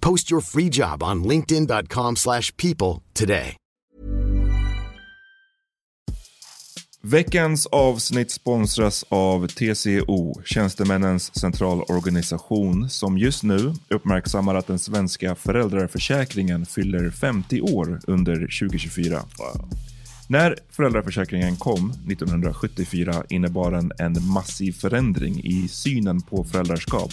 Post your free job on linkedin.com/people slash people today. Veckans avsnitt sponsras av TCO, Tjänstemännens centralorganisation, som just nu uppmärksammar att den svenska föräldraförsäkringen fyller 50 år under 2024. När föräldraförsäkringen kom 1974 innebar den en massiv förändring i synen på föräldraskap.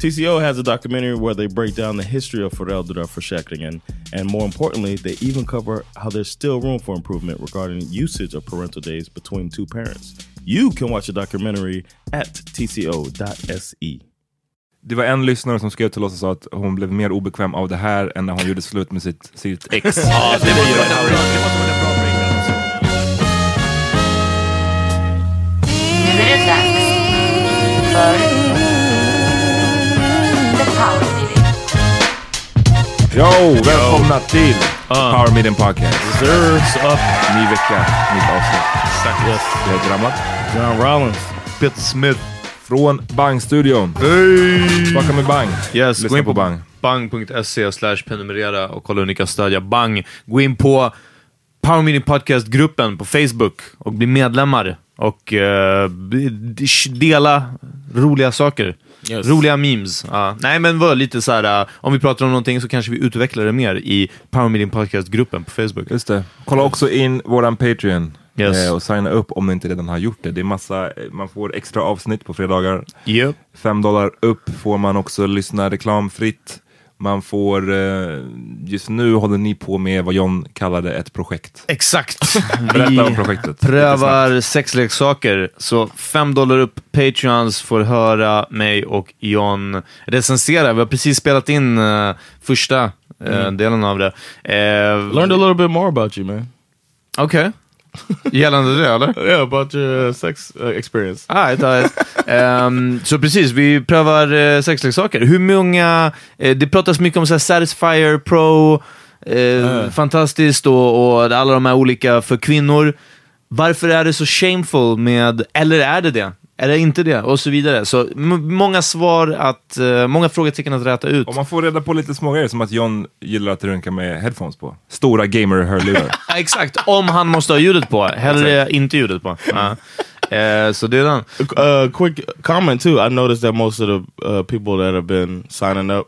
TCO has a documentary where they break down the history of föräldraförsäkringen and more importantly, they even cover how there's still room for improvement regarding usage of parental days between two parents. You can watch the documentary at tco.se. Det var en lyssnare som skrev till oss och sa att hon blev mer obekväm av det här än när hon gjorde slut med sitt, sitt ex. Ja, det måste vara en bra, det måste vara en bra breakdown. Nu är det dags för Power Meeting. Yo, välkomna till Power Meeting Podcast. Deserves up. Ny vecka, nytt avsnitt. Yes. Jag heter Ramat. John Rollins. Peter Smith. Från Bang-studion. Hey! Snacka med Bang. Yes, Lyssna gå in på Bang. bang.se slash prenumerera och kolla hur ni kan stödja Bang. Gå in på Power Meeting Podcast-gruppen på Facebook och bli medlemmar och eh, dela roliga saker. Yes. Roliga memes. Ja. Nej, men var lite så här, eh, om vi pratar om någonting så kanske vi utvecklar det mer i Power Meeting Podcast-gruppen på Facebook. Just det. Kolla också in våran Patreon. Yes. eh, Och signa upp om ni inte redan har gjort det. Det är massa, eh, man får extra avsnitt på fredagar. Yep. Fem dollar upp får man också lyssna reklamfritt. Man får, eh, just nu håller ni på med vad John kallade ett projekt. Exakt. Berätta om projektet. prövar sexleksaker. Så 5 dollar upp, Patreons får höra mig och John recensera. Vi har precis spelat in eh, första eh, delen av det. Eh, Learned a little bit more about you, man. Okej. Gällande det, eller? Yeah, about your uh, sex uh, experience. Alright. Ehm, så precis, vi prövar uh, sexleksaker. Hur många... eh, det pratas mycket om så här, Satisfyer Pro, eh, fantastiskt, och, och alla de här olika för kvinnor. Varför är det så shameful med, eller är det det? Är det inte det? Och så vidare. Så många svar att, eh, många frågetecken att räta ut. Och man får reda på lite små grejer som att John gillar att runka med headphones på. Stora gamer-hörlurar. Exakt, om han måste ha ljudet på. Hellre inte ljudet på. Ja. Eh, så det är den. Uh, quick comment too. I noticed that most of the uh, people that have been signing up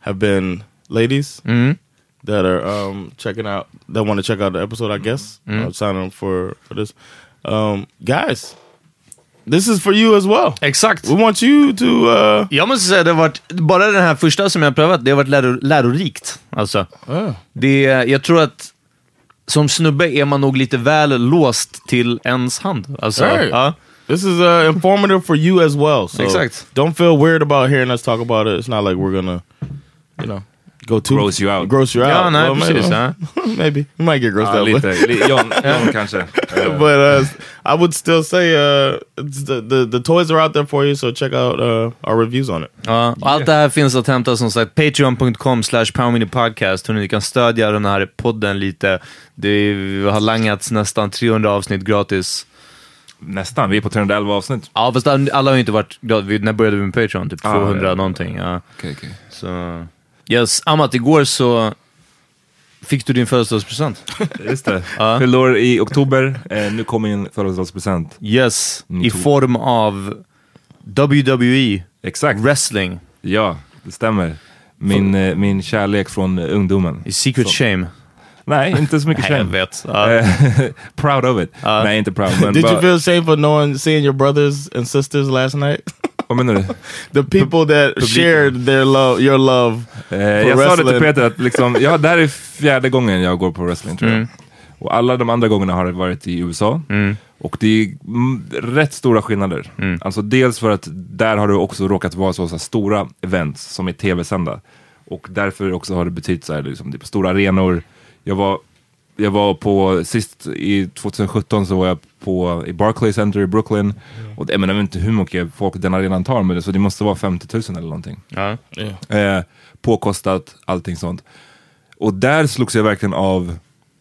have been ladies that are um, checking out. That want to check out the episode. I guess uh, signing up for for this. Um, guys, this is for you as well. Exakt. We want you to. Uh, Jag måste säga, det har varit, bara den här första som jag har prövat, det har varit läro, lärorikt. Alltså, det, jag tror att som snubbe är man nog lite väl låst till ens hand. Alltså, Right. ja. This is uh, informative for you as well. So Exact. don't feel weird about hearing us talk about it. It's not like we're gonna, you know, go too Gross you out. Gross you Ja, out. nej, Well, precis. maybe, Ja. maybe you might get grossed Ja, out. lite. Li- John, John kanske. Eh, but uh, I would still say uh, it's the, the the toys are out there for you. So check out uh, our reviews on it. Ja, och allt det här finns att hämta som sagt patreon.com slash podcast. Hörrni, ni kan stödja den här podden lite. Det har langats nästan 300 avsnitt gratis. Nästan, vi är på 311 avsnitt. Ja, fast alla har ju inte varit När började vi med Patreon? Typ Ah, 200 ja. någonting. Ja. Okej, okej. Så... Yes, Amat, igår så fick du din födelsedagspresent. Just det. Fyllde år i oktober. Eh, nu kommer min födelsedagspresent. Yes, Mm, i form av WWE Exakt. wrestling Ja, det stämmer. Min, eh, min kärlek från ungdomen. i Secret Shame. Nej, inte så mycket Nej, jag shame. vet. Ja. Eh, proud of it. Nej, inte proud. Men Did you feel ashamed for knowing seeing your brothers and sisters last night? Vad menar du? the people that shared their love, your love. Eh, jag sa det wrestling. till Peter att liksom, ja, det här är fjärde gången jag går på wrestling tror jag. Mm. Och alla de andra gångerna har det varit i USA. Och det är mm, rätt stora skillnader. Mm. Alltså dels för att där har det också råkat vara så, så stora events som är tv-sända. Och därför också har det betytt så här, liksom, det är på stora arenor. Jag var, jag var på, sist i 2017 så var jag på, i Barclays Center i Brooklyn. Och jag menar jag vet inte hur mycket folk den arenan tar, men det, så det måste vara 50 000 eller någonting. Ja. Eh, påkostat, allting sånt. Och där slogs jag verkligen av,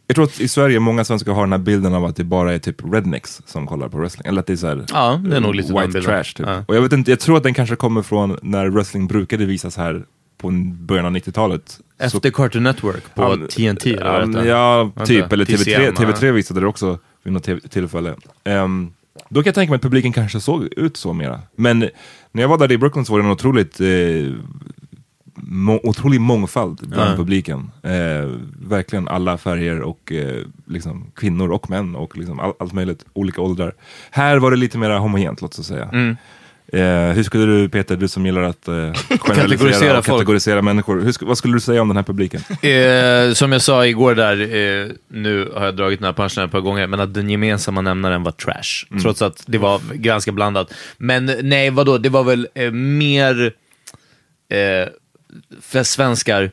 jag tror att i Sverige många svenskar har den här bilden av att det bara är typ rednecks som kollar på wrestling. Eller att det är så här, Ja, det är nog lite white trash typ. Ja. Och jag vet inte, jag tror att den kanske kommer från när wrestling brukade visas här på början av 90-talet. Efter Cartoon Network på men- TNT eller vad ja, typ. Eller TV3, TCM, TV3 ja. visade det också vid något tillfälle. Ehm, då kan jag tänka mig att publiken kanske såg ut så mera. Men när jag var där i Brooklyn så var det en otroligt eh, må, otrolig mångfald bland Ja. publiken. Eh, verkligen alla färger och eh, liksom, kvinnor och män och liksom all, allt möjligt, olika åldrar. Här var det lite mer homogent, låt oss säga. Mm. Eh, hur skulle du, Peter, du som gillar att eh, generalisera Kategorisera och kategorisera människor, hur, vad skulle du säga om den här publiken? Eh, som jag sa igår där, eh, nu har jag dragit den här punchen ett par gånger, men att den gemensamma nämnaren var trash. Mm. Trots att det var ganska blandat. Men nej, vadå, det var väl eh, mer eh, svenskar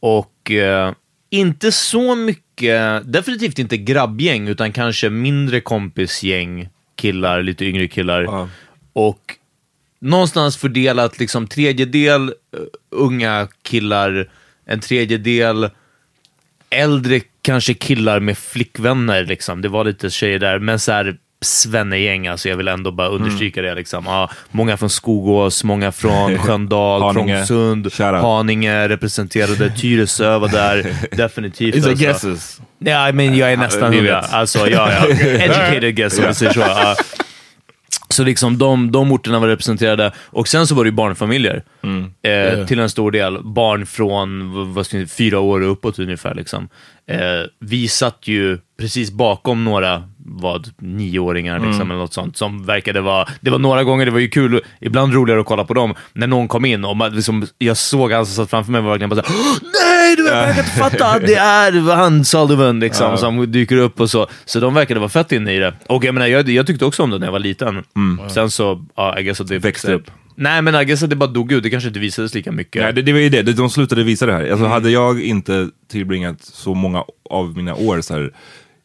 och eh, inte så mycket, definitivt inte grabbgäng, utan kanske mindre kompisgäng, killar, lite yngre killar. Ja. Och någonstans fördelat liksom tredjedel uh, unga killar, en tredjedel äldre kanske killar med flickvänner. Liksom. Det var lite tjejer där, men så här svennegäng, alltså jag vill ändå bara understryka det. Liksom. Ja, många från Skogås, många från Sköndal. Trångsund. Haninge representerade, Tyresö var där, definitivt. Are alltså. guesses. Ja, men jag är nästan hundra. Alltså, ja, ja. Educated guess om vi säger så. Så liksom de, de orterna var representerade. Och sen så var det ju barnfamiljer. Eh, Till en stor del. Barn från vad ska fyra år och uppåt ungefär. Liksom. Eh, vi satt ju precis bakom några, vad, nioåringar liksom, eller något sånt. Som verkade vara, det var några gånger, det var ju kul, ibland roligare att kolla på dem. När någon kom in och man, liksom, jag såg han som satt framför mig var verkligen bara såhär Nej, du kan inte fatta att det är han Sullivan liksom, som dyker upp och så. Så de verkade vara fett inne i det. Och jag menar, jag, jag tyckte också om det när jag var liten. Sen så, ja, I guess att det Växte upp. Nej, men I guess att det bara dog ut. Det kanske inte visades lika mycket. Nej, det, det var ju det, de slutade visa det här. Alltså, Mm. Hade jag inte tillbringat så många av mina år så här,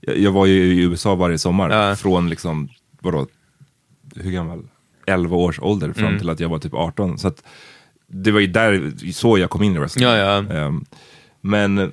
jag, jag var ju i USA varje sommar, Ja. från liksom, vadå, hur gammal? 11 års ålder fram Mm. till att jag var typ 18. Så att, det var ju där, så jag kom in i wrestling. Ja, ja. Ehm, men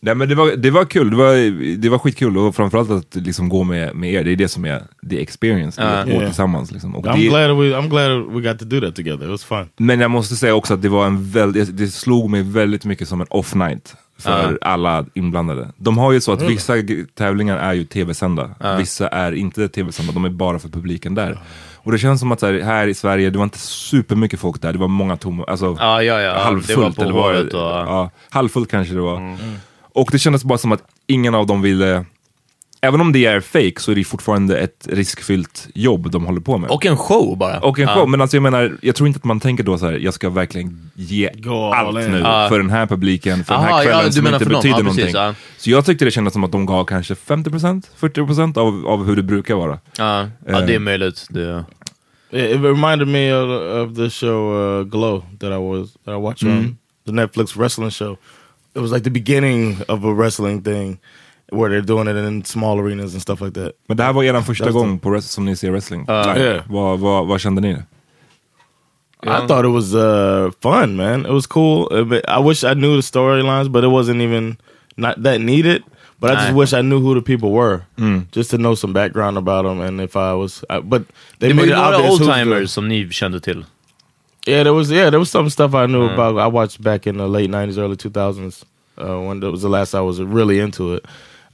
Nej, men det, var, det var kul, det var, det var skitkul och framförallt att liksom gå med, med er, det är det som är the experience, Ja. att gå Yeah. tillsammans. Liksom. Och I'm det, glad we I'm glad we got to do that together. It was fun. men jag måste säga också att det var en väldigt, det slog mig väldigt mycket som en off night. För alla inblandade. De har ju så att vissa g- tävlingar är ju tv-sända, vissa är inte tv-sända, de är bara för publiken där. Och det känns som att här, här i Sverige, det var inte supermycket folk där, det var många tomma, alltså Ja, ja, ja. halvfullt. Det var eller håret och- ja, halvfullt kanske det var. Och det kändes bara som att ingen av dem ville, även om det är fake så är det fortfarande ett riskfyllt jobb de håller på med. Och en show bara. Och en Ja. show, men alltså jag menar, jag tror inte att man tänker då så här, jag ska verkligen ge Go all allt nu Ja. för den här publiken, för den Aha, här ja, kvällen du som menar inte betyder Ja, någonting. precis, ja. Så jag tyckte det kändes som att de gav kanske 50%, 40% av, av hur det brukar vara. Ja, ja det är möjligt. Det... It, it reminded me of, of the show uh, Glow that I was that I watched on the Netflix wrestling show. It was like the beginning of a wrestling thing where they're doing it in small arenas and stuff like that. Men det här var er första That's gång på wrest- som ni ser wrestling. Uh, Live. yeah. vad, vad, vad kände ni? I thought it was uh, fun, man. It was cool. Uh, but I wish I knew the storylines, but it wasn't even not that needed. But I just Nah. wish I knew who the people were, just to know some background about them. And if I was, I, but they Det var made ju it några obvious who's the- oldtimers som ni kände till. Yeah, there was yeah, there was some stuff I knew about. I watched back in the late '90s, early 2000s uh, when it was the last I was really into it.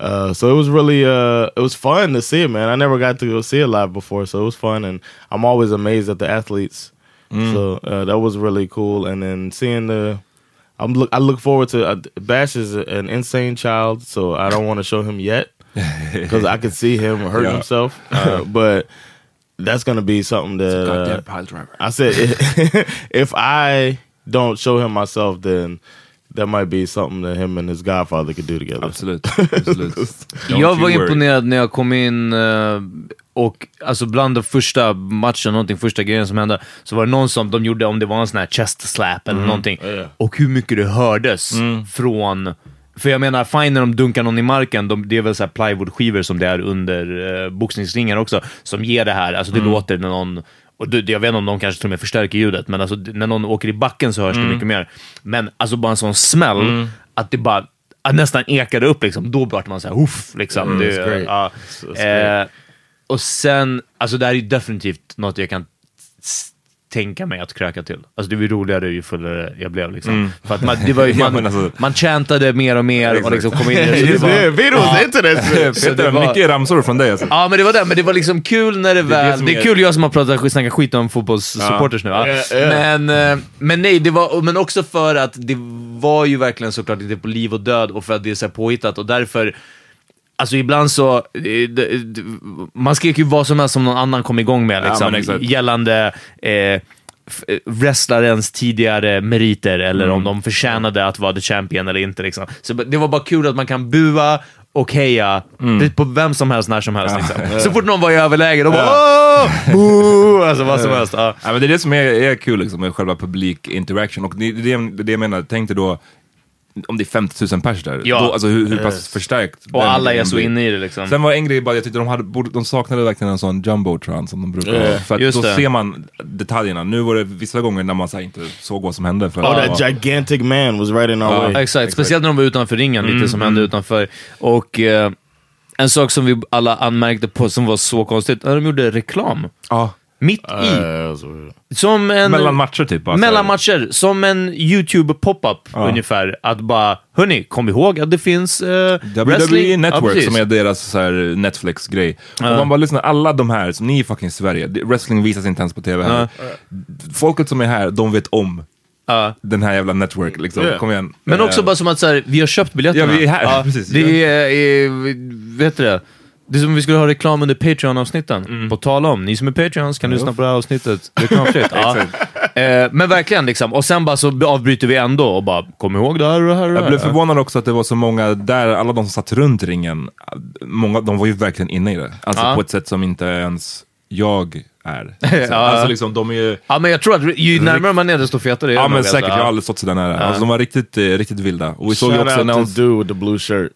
Uh, so it was really uh, it was fun to see it, man. I never got to go see it live before, so it was fun, and I'm always amazed at the athletes. So uh, that was really cool, and then seeing the. I'm look. I look forward to uh, Bash is an insane child, so I don't want to show him yet because I could see him hurt Yeah. himself. Uh, but that's gonna be something that uh. I said if I don't show him myself, then that might be something that him and his godfather could do together. Absolut. absolut. Jag var imponerad när jag kom in eh, och alltså bland de första matchen, någonting, första grejen som hände, så var det någon som de gjorde, om det var en sån här chest slap eller någonting, Ja. och hur mycket det hördes från för jag menar, fine när de dunkar någon i marken, de, det är väl så här plywoodskivor som det är under eh, boxningsringar också, som ger det här, alltså det låter när någon och det, jag vet inte om de kanske till och med förstärker ljudet, men alltså, när någon åker i backen så hörs det mycket mer. Men alltså bara en sån smäll, att det bara att nästan ekade upp, liksom. då vart man såhär, uff, liksom. det, it's great. ja. It's- it's Eh, och sen, alltså det här är definitivt något jag kan tänka mig att kröka till. Alltså det var roligare ju fullare jag blev liksom. För att man, det var ju, Ja, man, alltså- man chantade mer och mer och liksom kom in i det. Det var, Yeah, that shit. så det Peter, var- mycket ramsor från dig alltså. Ja men det var det, men det var liksom kul när det Det det väl... som Det är kul jag som har pratat snackat skit om fotbollssupporters nu. Ja. Ja, ja. Men, eh, men nej, det var, men också för att det var ju verkligen såklart inte på liv och död och för att det är så påhittat och därför Alltså ibland så, eh, man skrek ju vad som helst som någon annan kom igång med liksom, exakt. gällande eh, eh, wrestlarens tidigare meriter eller Mm. om de förtjänade att vara the champion eller inte. Liksom. Så det var bara kul att man kan bua och heja Mm. på vem som helst, när som helst. Liksom. Så fort någon var i överläge, då bara åh! Boo! Alltså vad som helst. Ja. Ja, men det är det som är, är kul liksom, med själva publik interaction. Och det, det, är det jag menar, tänk dig då om det är 50 000 pers där. Ja. Då, alltså hur, hur pass förstärkt Och alla är så inne i det liksom. Sen var en grej bara, jag tyckte de, hade, borde- de saknade verkligen en sån jumbotron som de brukar ha. För att då det. ser man detaljerna. Nu var det vissa gånger när man så här, inte såg vad som hände. För Oh, att- that gigantic man was right in our Ja. way. Exakt, speciellt när de var utanför ringen, lite Mm, som hände utanför. Och eh, en sak som vi alla anmärkte på som var så konstigt, när de gjorde reklam. Ja. Mitt i. weird. Som en... Mellan matcher typ. alltså. Mellan matcher, som en YouTube-pop-up ungefär. Att bara, hörni, kom ihåg att det finns eh, WWE wrestling. Network Ja, precis. som är deras så här, Netflix-grej. Och man bara lyssnar, alla de här, som ni är fucking Sverige, det- wrestling visas inte ens på tv här. Folket som är här, de vet om Ja. den här jävla network liksom. Yeah. Kom igen. Men också Eh, bara som att så här, vi har köpt biljetterna. Ja, vi är här, precis. Det är, är, vet du det? Det är som om vi skulle ha reklam under Patreon-avsnitten. Mm. På tal om, ni som är Patreons kan lyssna på det här avsnittet reklamfritt. ja. eh, men verkligen liksom. Och sen bara så avbryter vi ändå och bara, kom ihåg det här och det här och det Jag blev förvånad också att det var så många där, alla de som satt runt ringen, många, de var ju verkligen inne i det. Alltså Ja. på ett sätt som inte ens jag är. Ja. Alltså liksom, de är ju... Ja, men jag tror att ju närmare man är desto fetare är Ja det men säkert, alltså. jag har aldrig stått så där nära. Alltså, de var riktigt, eh, riktigt vilda. Och vi såg Shout också out to dude with the blue shirt.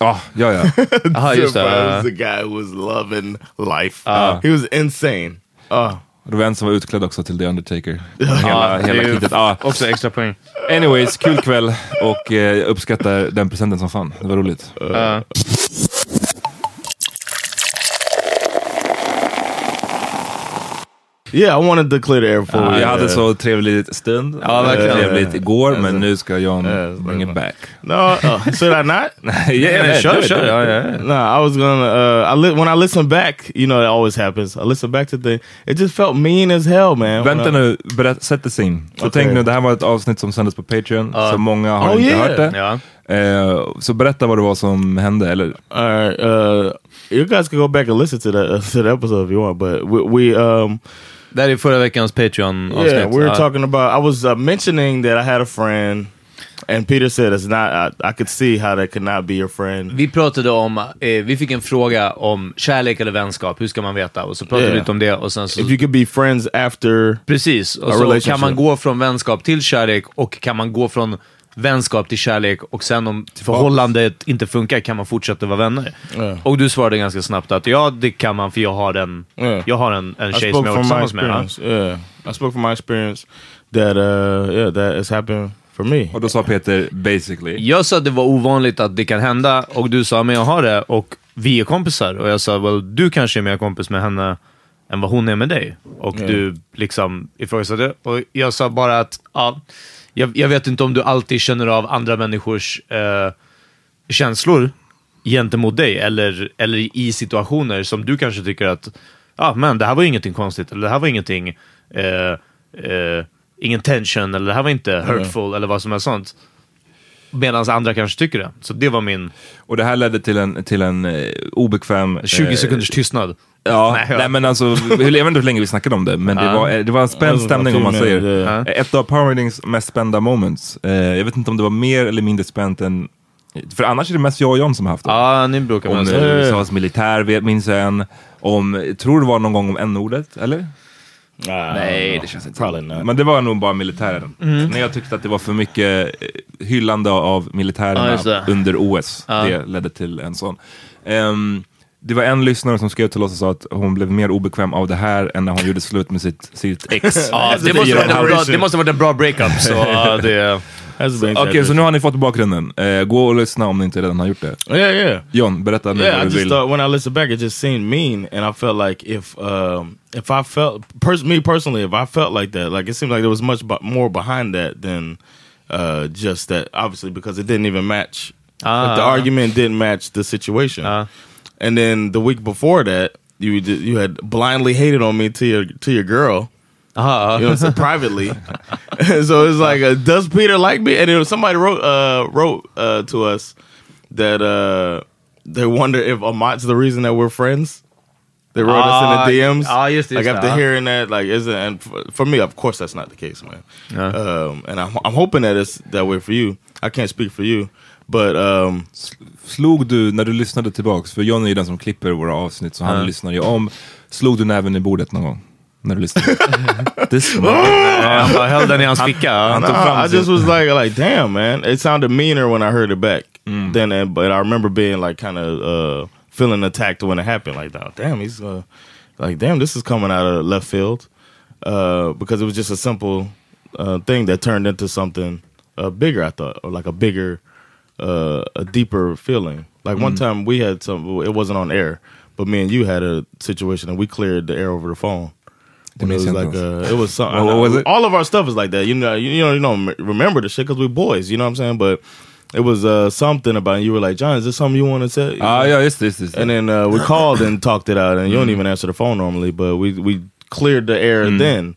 Ja, ja, ja. Jaha, just det. The guy who was loving life. He was insane. Uh, det var en som var utklädd också till The Undertaker. Hela, det är hela kittet. Ja. Också extra poäng. Anyways, kul kväll och eh, jag uppskattar den presenten som fan. Det var roligt. Ja. Yeah, I wanted to clear the air before Vi we... hade uh, så trevligt stund. Ja, verkligen. Trevligt igår, men nu ska John Ja, bring it back. No, uh, should I not? yeah. Ja, ja, ja. No, I was gonna. Uh, I li- when I listen back, you know, it always happens. I listen back to the. It just felt mean as hell, man. Vänta nu, sätt the scene. Så tänk nu, det här var ett avsnitt som sändes på Patreon, så många har Oh, inte yeah. hört det. Eh, så berätta vad det var som hände, eller? All right, uh, you guys can go back and listen to that uh, to the episode if you want. But we, we um, Det här är förra veckans Patreon-avsnitt. yeah, we were Ja. talking about. I was uh, mentioning that I had a friend, and Peter said it's not. I, I could see how that could not be your friend. Vi pratade om, eh, vi fick en fråga om kärlek eller vänskap, hur ska man veta? Och så pratade vi Yeah. lite om det och sen så... If you could be friends after. Precis, och A så relationship. kan man gå från vänskap till kärlek och kan man gå från vänskap till kärlek och sen om förhållandet inte funkar kan man fortsätta vara vänner. Ja. Och du svarade ganska snabbt att ja, det kan man för jag har en, Ja. jag har en, en I tjej som spoke jag my tillsammans med. Yeah, I spoke from my experience that uh, yeah, that has happened for me. Och då sa Peter basically, Jag sa att det var ovanligt att det kan hända och du sa men jag har det och vi är kompisar. Och jag sa well, du kanske är mer kompis med henne än vad hon är med dig. Och du liksom ifrågasatte. Och jag sa bara att ja, jag, jag vet inte om du alltid känner av andra människors eh, känslor gentemot dig eller, eller i situationer som du kanske tycker att ja, men det här var ingenting konstigt eller det här var ingenting eh, eh, ingen tension eller det här var inte hurtful eller vad som är sånt. Medan andra kanske tycker det. Så det var min och det här ledde till en, till en eh, obekväm... 20 eh, sekunders tystnad. Ja, Nej, nej, men alltså, jag vet inte hur länge vi snackade om det, men det, var, eh, det var en spänd Ja, stämning om man säger. Eh, Ett av Power Ratings mest spända moments. Eh, jag vet inte om det var mer eller mindre spänt än... För annars är det mest jag och John som har haft det. Ja, ni brukar Om. USAs militär, minns jag en. Om, tror det var någon gång om n-ordet, eller? Nej, det känns inte Probably not. Men det var nog bara militären. När jag tyckte att det var för mycket hyllande av militärerna det. under OS. Det ledde till en sån. Ehm, det var en lyssnare som skrev till oss och sa att hon blev mer obekväm av det här än när hon gjorde slut med sitt, sitt ex. Ja, det, måste varit en bra, det måste varit en bra breakup. Så, ja, det, Okej, så nu har ni fått bakgrunden. Eh, gå och lyssna om ni inte redan har gjort det. Yeah, yeah. John, berätta nu Yeah, I vad du just vill. thought when I listened back, it just seemed mean, and I felt like if um, if I felt pers- me personally, if I felt like that, like it seemed like there was much more behind that than uh, just that. Obviously, because it didn't even match. like the Ah. argument didn't match the situation. Ah. And then the week before that, you did, you had blindly hated on me to your to your girl. aha, You know, privately. so it's like, uh, does Peter like me? And then somebody wrote uh, wrote uh, to us that uh, they wonder if Amat's the reason that we're friends. They wrote us in Ah, the DMs. ah, just this, like after ah. hearing that, like is it? And for, for me, of course, that's not the case, man. Um, and I'm, I'm hoping that it's that way for you. I can't speak for you, but um, Slog du, när du lyssnade tillbaks, för John är ju den som klipper våra avsnitt, så han lyssnar ju om. Slog du näven i bordet någon gång? När du lyssnade? This man. han bara höll den i hans ficka. han tog fram I just was like, like, damn, man. It sounded meaner when I heard it back. Then, uh, but I remember being like, kind of uh, feeling attacked when it happened. Like, oh, damn, he's uh, like, damn, this is coming out of left field. Uh, because it was just a simple uh, thing that turned into something uh, bigger. I thought, or like a bigger, uh, a deeper feeling. Like one time we had some. It wasn't on air, but me and you had a situation, and we cleared the air over the phone. And it was like uh, it was something. What- was it? All of our stuff is like that. You know, you, you know, you don't remember the shit because we're boys. You know what I'm saying? But it was uh, something about. And you were like, John, is this something you want to say? Ah, det. Just det. And then uh, we called and talked it out, and you don't even answer the phone normally, but we we cleared the air then.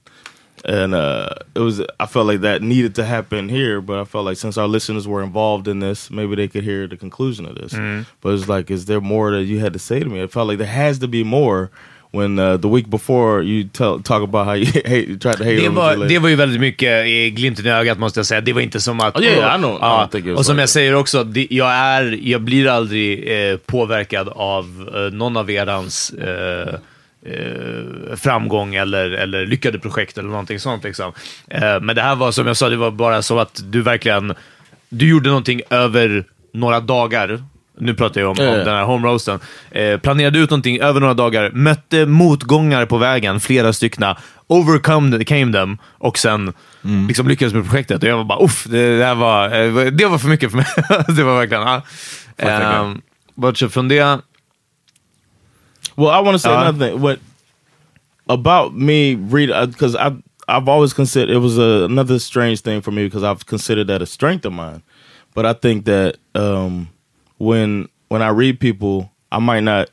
And uh, it was, I felt like that needed to happen here, but I felt like since our listeners were involved in this, maybe they could hear the conclusion of this. But it's like, is there more that you had to say to me? It felt like there has to be more when uh, the week before you tell, talk about how you hate, you tried to hate Det var, det var ju väldigt mycket i glimten i ögat måste jag säga. Det var inte som att... Oh, yeah, I know. I it was och som like jag säger också, det, jag, är, jag blir aldrig eh, påverkad av eh, någon av erans eh, eh, framgång eller, eller lyckade projekt eller någonting sånt. Liksom. Eh, men det här var som jag sa, det var bara så att du verkligen... Du gjorde någonting över några dagar. Nu pratar jag om, om den här homeroasten. Eh, planerade ut någonting över några dagar, mötte motgångar på vägen, flera styckna, overcome came them och sen Mm. liksom lyckades med projektet. Och jag var bara uff, det, det, här var, eh, det var för mycket för mig. det var verkligen... Ja. Um, Bortsett från det, Well, I want to say Uh, another thing. What about me read because I I've always considered it was a, another strange thing for me because I've considered that a strength of mine, but I think that um, when when I read people, I might not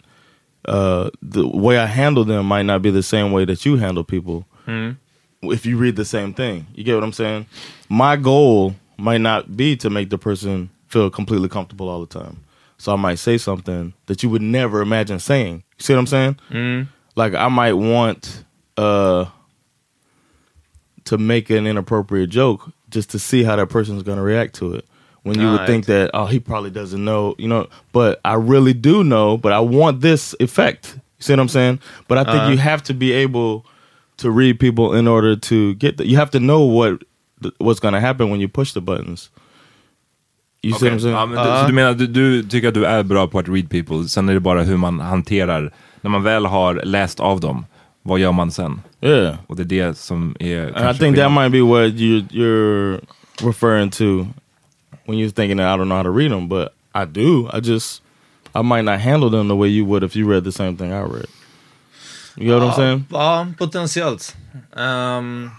uh, the way I handle them might not be the same way that you handle people. If you read the same thing, you get what I'm saying. My goal might not be to make the person feel completely comfortable all the time. So I might say something that you would never imagine saying. You see what I'm saying? Like I might want uh to make an inappropriate joke just to see how that person's going to react to it. When you would think that oh he probably doesn't know, you know, but I really do know, but I want this effect. You see what I'm saying? But I think you have to be able to read people in order to get the, you have to know what what's going to happen when you push the buttons. You see what I'm saying? Ja, men du, så du menar, du, du tycker att du är bra på att read people, sen är det bara hur man hanterar, när man väl har läst av dem, vad gör man sen? yeah. Och det är det som är And I think that might be what you you're referring to when you're thinking that I don't know how to read them, but I do. I just I might not handle them the way you would if you read the same thing I read. You know what I'm saying? Ja, potentiellt. Ehm,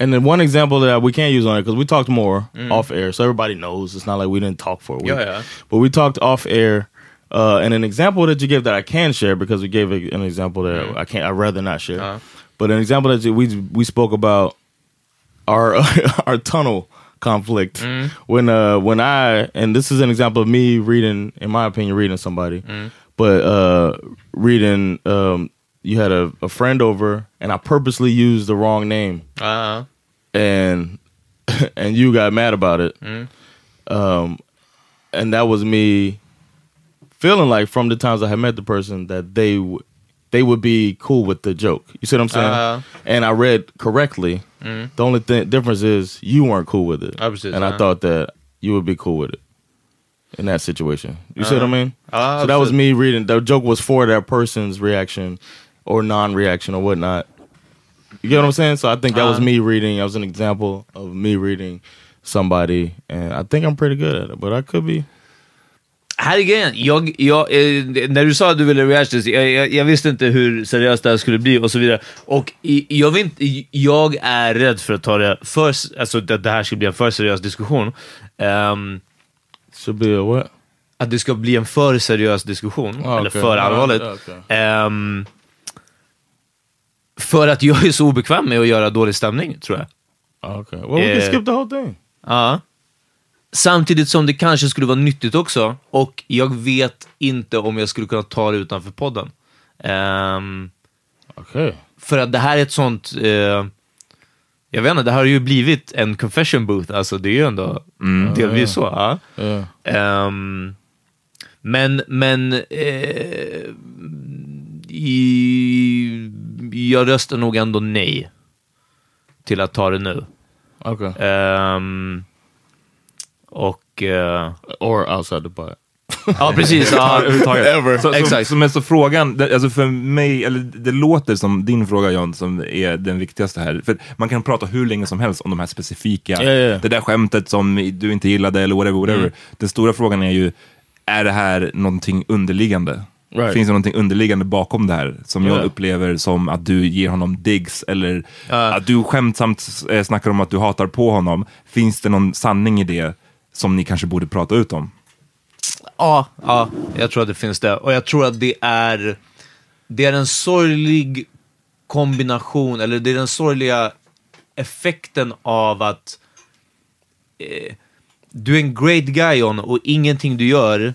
And then one example that we can't use on it because we talked more off air, so everybody knows it's not like we didn't talk for a week. Yeah, yeah. But we talked off air, uh, and an example that you gave that I can share because we gave a, an example that I can't. I'd rather not share. But an example that you- we we spoke about our our tunnel conflict when uh when I and this is an example of me reading, in my opinion, reading somebody, but uh reading um you had a, a friend over and I purposely used the wrong name ja. And and you got mad about it. Um, and that was me feeling like from the times I had met the person that they w- they would be cool with the joke. You see what I'm saying? Uh. and I read correctly. The only th- difference is you weren't cool with it, Ja, precis, and I thought that you would be cool with it in that situation. You see what I mean? Ja, so that was me reading. The joke was for that person's reaction or non-reaction or whatnot. You get what I'm saying? So I think that was Uh. me reading. That was an example of me reading somebody, and I think I'm pretty good at it. But I could be. Här är grejen. Jag, jag, eh, när du sa att du ville react this, jag, jag, jag visste inte hur seriöst det här skulle bli och så vidare. Och jag, vet, inte- jag är rädd för att ta det för, alltså att det här ska bli en för seriös diskussion. Should be a what? att det ska bli en för seriös diskussion, Ah, eller okej. för Ja, allvarligt. ja, okej. Ehm, för att jag är så obekväm med att göra dålig stämning, tror jag. Okay. Well, we can skip the whole thing. Ja. Samtidigt som det kanske skulle vara nyttigt också, och jag vet inte om jag skulle kunna ta det utanför podden. Ehm, Okay. för att det här är ett sånt... Eh, jag vet inte, det här har ju blivit en confession booth, alltså det är ju ändå delvis så. Ja. Yeah. Ehm, men men eh, i, jag röstar nog ändå nej till att ta det nu. Okay. Ehm, och... eh, or outside the pot. ja, precis. Ja, Överhuvudtaget. Så, Exakt. så, men så frågan, alltså för mig, eller det låter som din fråga John, som är den viktigaste här. För man kan prata hur länge som helst om de här specifika, ja, ja. det där skämtet som du inte gillade eller whatever, whatever. Mm. Den stora frågan är ju, är det här någonting underliggande? Right. Finns det någonting underliggande bakom det här som jag Ja. upplever som att du ger honom digs eller att du skämtsamt eh, snackar om att du hatar på honom. Finns det någon sanning i det som ni kanske borde prata ut om? Ja, ja, jag tror att det finns det. Och jag tror att det är, det är en sorglig kombination, eller det är den sorgliga effekten av att eh, du är en great guy John, och ingenting du gör,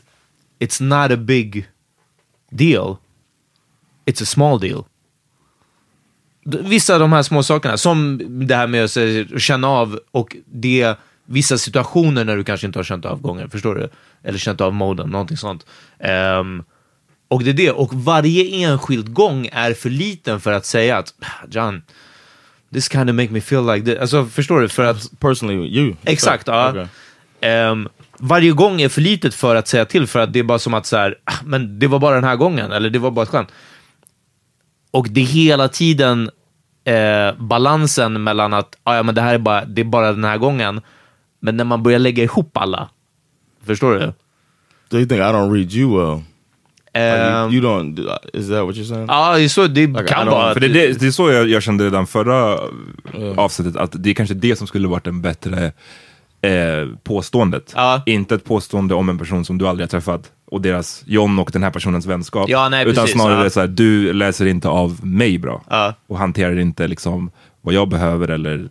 it's not a big deal. It's a small deal. Vissa av de här små sakerna, som det här med att att känna av och det vissa situationer när du kanske inte har känt av gången, förstår du? Eller känt av moden, någonting sånt. Ehm, och det är det, och varje enskild gång är för liten för att säga att John, this kind of make me feel like this. Alltså förstår du? För att Personally, you. Exakt, ja. Okay. Ehm, varje gång är för litet för att säga till, för att det är bara som att så här, "Ah, men det var bara den här gången, eller det var bara ett skämt. Och det är hela tiden eh, balansen mellan att ah, ja, men det här är bara, det är bara den här gången, men när man börjar lägga ihop alla, förstår du? Do you think I don't read you well? Ehm, you, you don't. do- Is that what you're saying? Ja, det är så det Like, kan vara. För det, det, det är så jag, jag kände redan förra avsnittet, att det är kanske det som skulle varit en bättre eh, påståendet. Ja. Inte ett påstående om en person som du aldrig har träffat och deras, John och den här personens vänskap. Ja, nej, utan precis, snarare ja. så här, du läser inte av mig bra. Ja. Och hanterar inte liksom vad jag behöver eller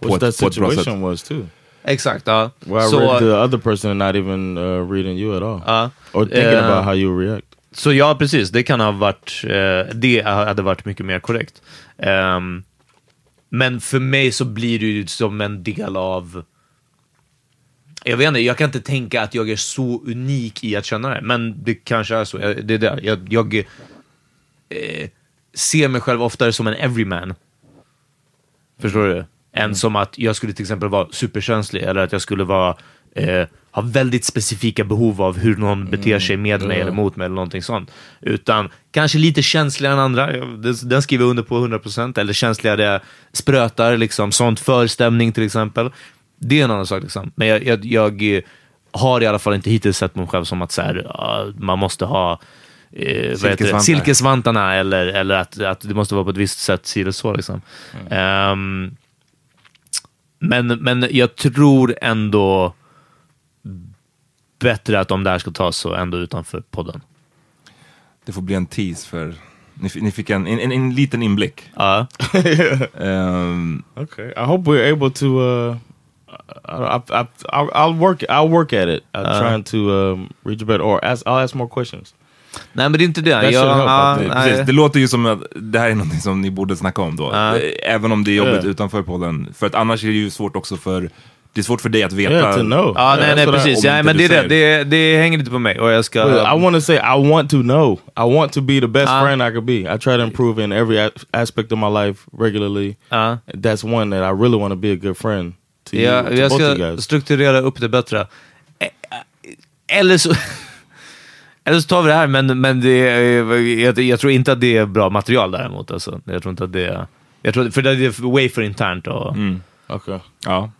på Which ett, på ett bra sätt. situation was too. Exakt, ja. Where I Så- read the other person and not even uh, reading you at all. Ja. Or thinking Eh, about how you react. Så ja, precis. Det kan ha varit, eh, det hade varit mycket mer korrekt. Ehm, men för mig så blir det ju som en del av... Jag vet inte, jag kan inte tänka att jag är så unik i att känna det, men det kanske är så. Jag- Det är det. Jag, jag eh, ser mig själv oftare som en everyman. Förstår du? Än som att jag skulle till exempel vara superkänslig eller att jag skulle vara, eh, ha väldigt specifika behov av hur någon beter sig med mig eller mot mig eller någonting sånt. Utan kanske lite känsligare än andra. Den, den skriver jag under på 100%. Eller känsligare sprötar, liksom. sånt förstämning till exempel. Det är en annan sak. Liksom. Men jag, jag, jag eh, har i alla fall inte hittills sett mig själv som att så här, man måste ha eh, vad heter det? Silkesvantar. silkesvantarna eller, eller att, att det måste vara på ett visst sätt, si eller så. Liksom. Ehm, men, men jag tror ändå bättre att om det här ska tas så ändå utanför podden. Det får bli en tease för, ni, ni fick en, en, en, en liten inblick. Ja. Ehm, Okay. I hope we're able to. Uh, I, I, I, I'll, I'll work. I'll work at it. I'm trying to um, reach better, or ask. I'll ask more questions. Nej, men det är inte det. Jag, should help, ja, I det, nej. precis, det låter ju som att det här är något som ni borde snacka om då. Även om det är jobbigt Yeah. utanför podden. För att annars är det ju svårt också för, det är svårt för dig att veta. Yeah, to know. Ja, nej, That's nej, I- precis. Ja, inte men det, är det, det, det hänger lite på mig och jag ska... But I want to say I want to know. I want to be the best Uh. friend I could be. I try to improve in every a- aspect of my life regularly. Ja. That's one that I really want to be a good friend you. Ja, jag ska strukturera upp det bättre. Eh, eh, Eller så, eller så tar vi det här, men, men det, jag, jag tror inte att det är bra material däremot. Alltså. Jag tror inte att det är... Jag tror, för det är way för internt. Och, Mm. Okay. Ja.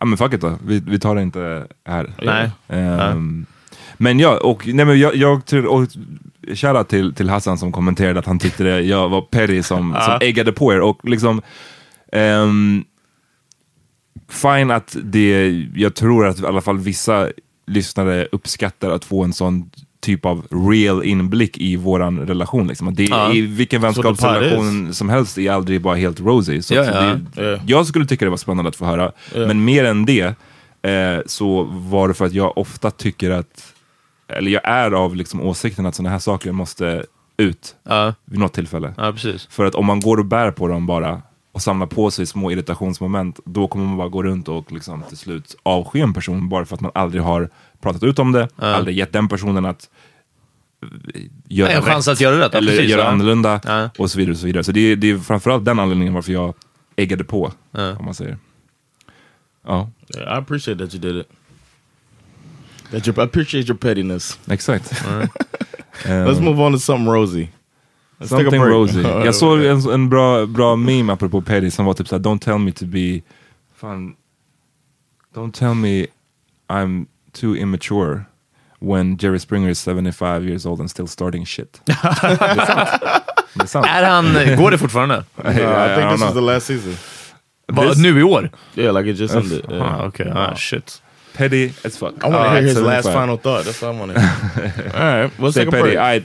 ja, men fuck it då. Vi, vi tar det inte här. Nej. Ehm, Men ja, och, nej, men jag, jag tror, och shoutout till, till Hassan som kommenterade att han tyckte det, jag var petty som, som eggade på er. Och liksom, ehm, fine att det, jag tror att i alla fall vissa lyssnare uppskattar att få en sån typ av real inblick i våran relation. Liksom. Det, Ja. I vilken vänskapsrelation som helst är aldrig bara helt rosy. Så Ja, ja. Det, Ja. Jag skulle tycka det var spännande att få höra. Men mer än det eh, så var det för att jag ofta tycker att, eller jag är av liksom åsikten att sådana här saker måste ut vid något tillfälle. För att om man går och bär på dem bara och samlar på sig små irritationsmoment, då kommer man bara gå runt och liksom till slut avsky en person bara för att man aldrig har pratat ut om det, aldrig gett den personen att eh, göra En chans att göra rätt, ja, eller precis, göra ja. annorlunda Ja. och så vidare. Och så vidare. så det, är- det är framförallt den anledningen varför jag äggade på, Ja. om man säger. Ja, Yeah, I appreciate that you did it. That you I appreciate your pettiness. exakt. Let's move on to something rosy. Something rosy. Jag såg en, en bra, bra meme apropå petty som var typ såhär, don't tell me to be, fan, don't tell me I'm too immature when Jerry Springer is 75 years old and still starting shit. det är sant. Det är sant. Är han, går det fortfarande? Uh, I think don't this know. is the last season. Va, nu i år? Yeah, like it just ended. Yeah. Ah, Okej, ah, shit. Petty as fuck. I want to Ah, hear his 75. last final thought. That's what I want to hear. All right, let's Say take a petty. break.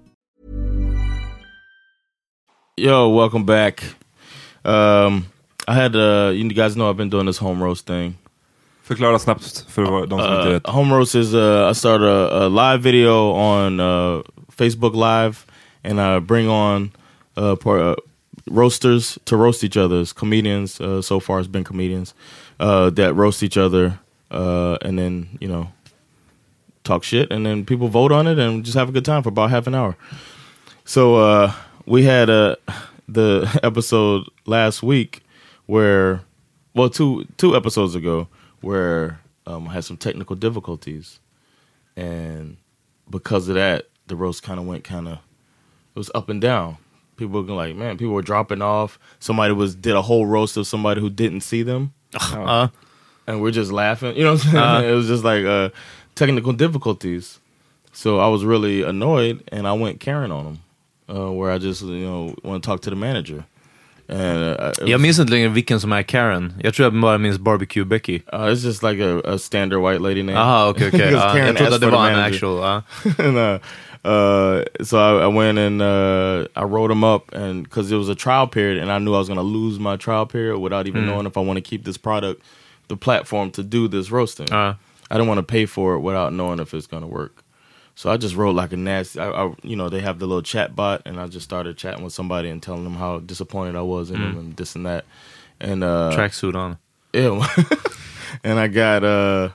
Yo, welcome back. Um, I had uh, you guys know I've been doing this home roast thing. Förklara snabbt för de som inte Uh, vet. home roast is uh, I start a, a live video on uh, Facebook Live, and I bring on uh, uh, roasters to roast each other's comedians. Uh, so far, it's been comedians uh, that roast each other, uh, and then you know talk shit, and then people vote on it, and just have a good time for about half an hour. So uh, we had uh, the episode last week where, well, two two episodes ago, where um, I had some technical difficulties, and because of that, the roast kind of went kind of it was up and down. People were like, man, people were dropping off. Somebody was did a whole roast of somebody who didn't see them, Uh, and we're just laughing. You know, what I'm saying? Uh. it was just like uh, technical difficulties. So I was really annoyed, and I went Karen on them, uh, where I just you know want to talk to the manager. And uh, jag minns inte längre vilken som är Karen. Jag tror jag bara minns Barbecue Becky. Uh, it's just like a, a standard white lady name. Aha, okej, okej. Because Karen jag trodde det for the var en actual. ja. and, uh, uh, so I, I went and uh, I wrote them up, and because it was a trial period, and I knew I was going to lose my trial period without even Mm. knowing if I want to keep this product, the platform to do this roasting. Uh. I didn't want to pay for it without knowing if it's going to work. So I just wrote like a nasty. I, I, you know, they have the little chat bot, and I just started chatting with somebody and telling them how disappointed I was in Mm. them and this and that. And uh, Tracksuit on. Ew. and I got uh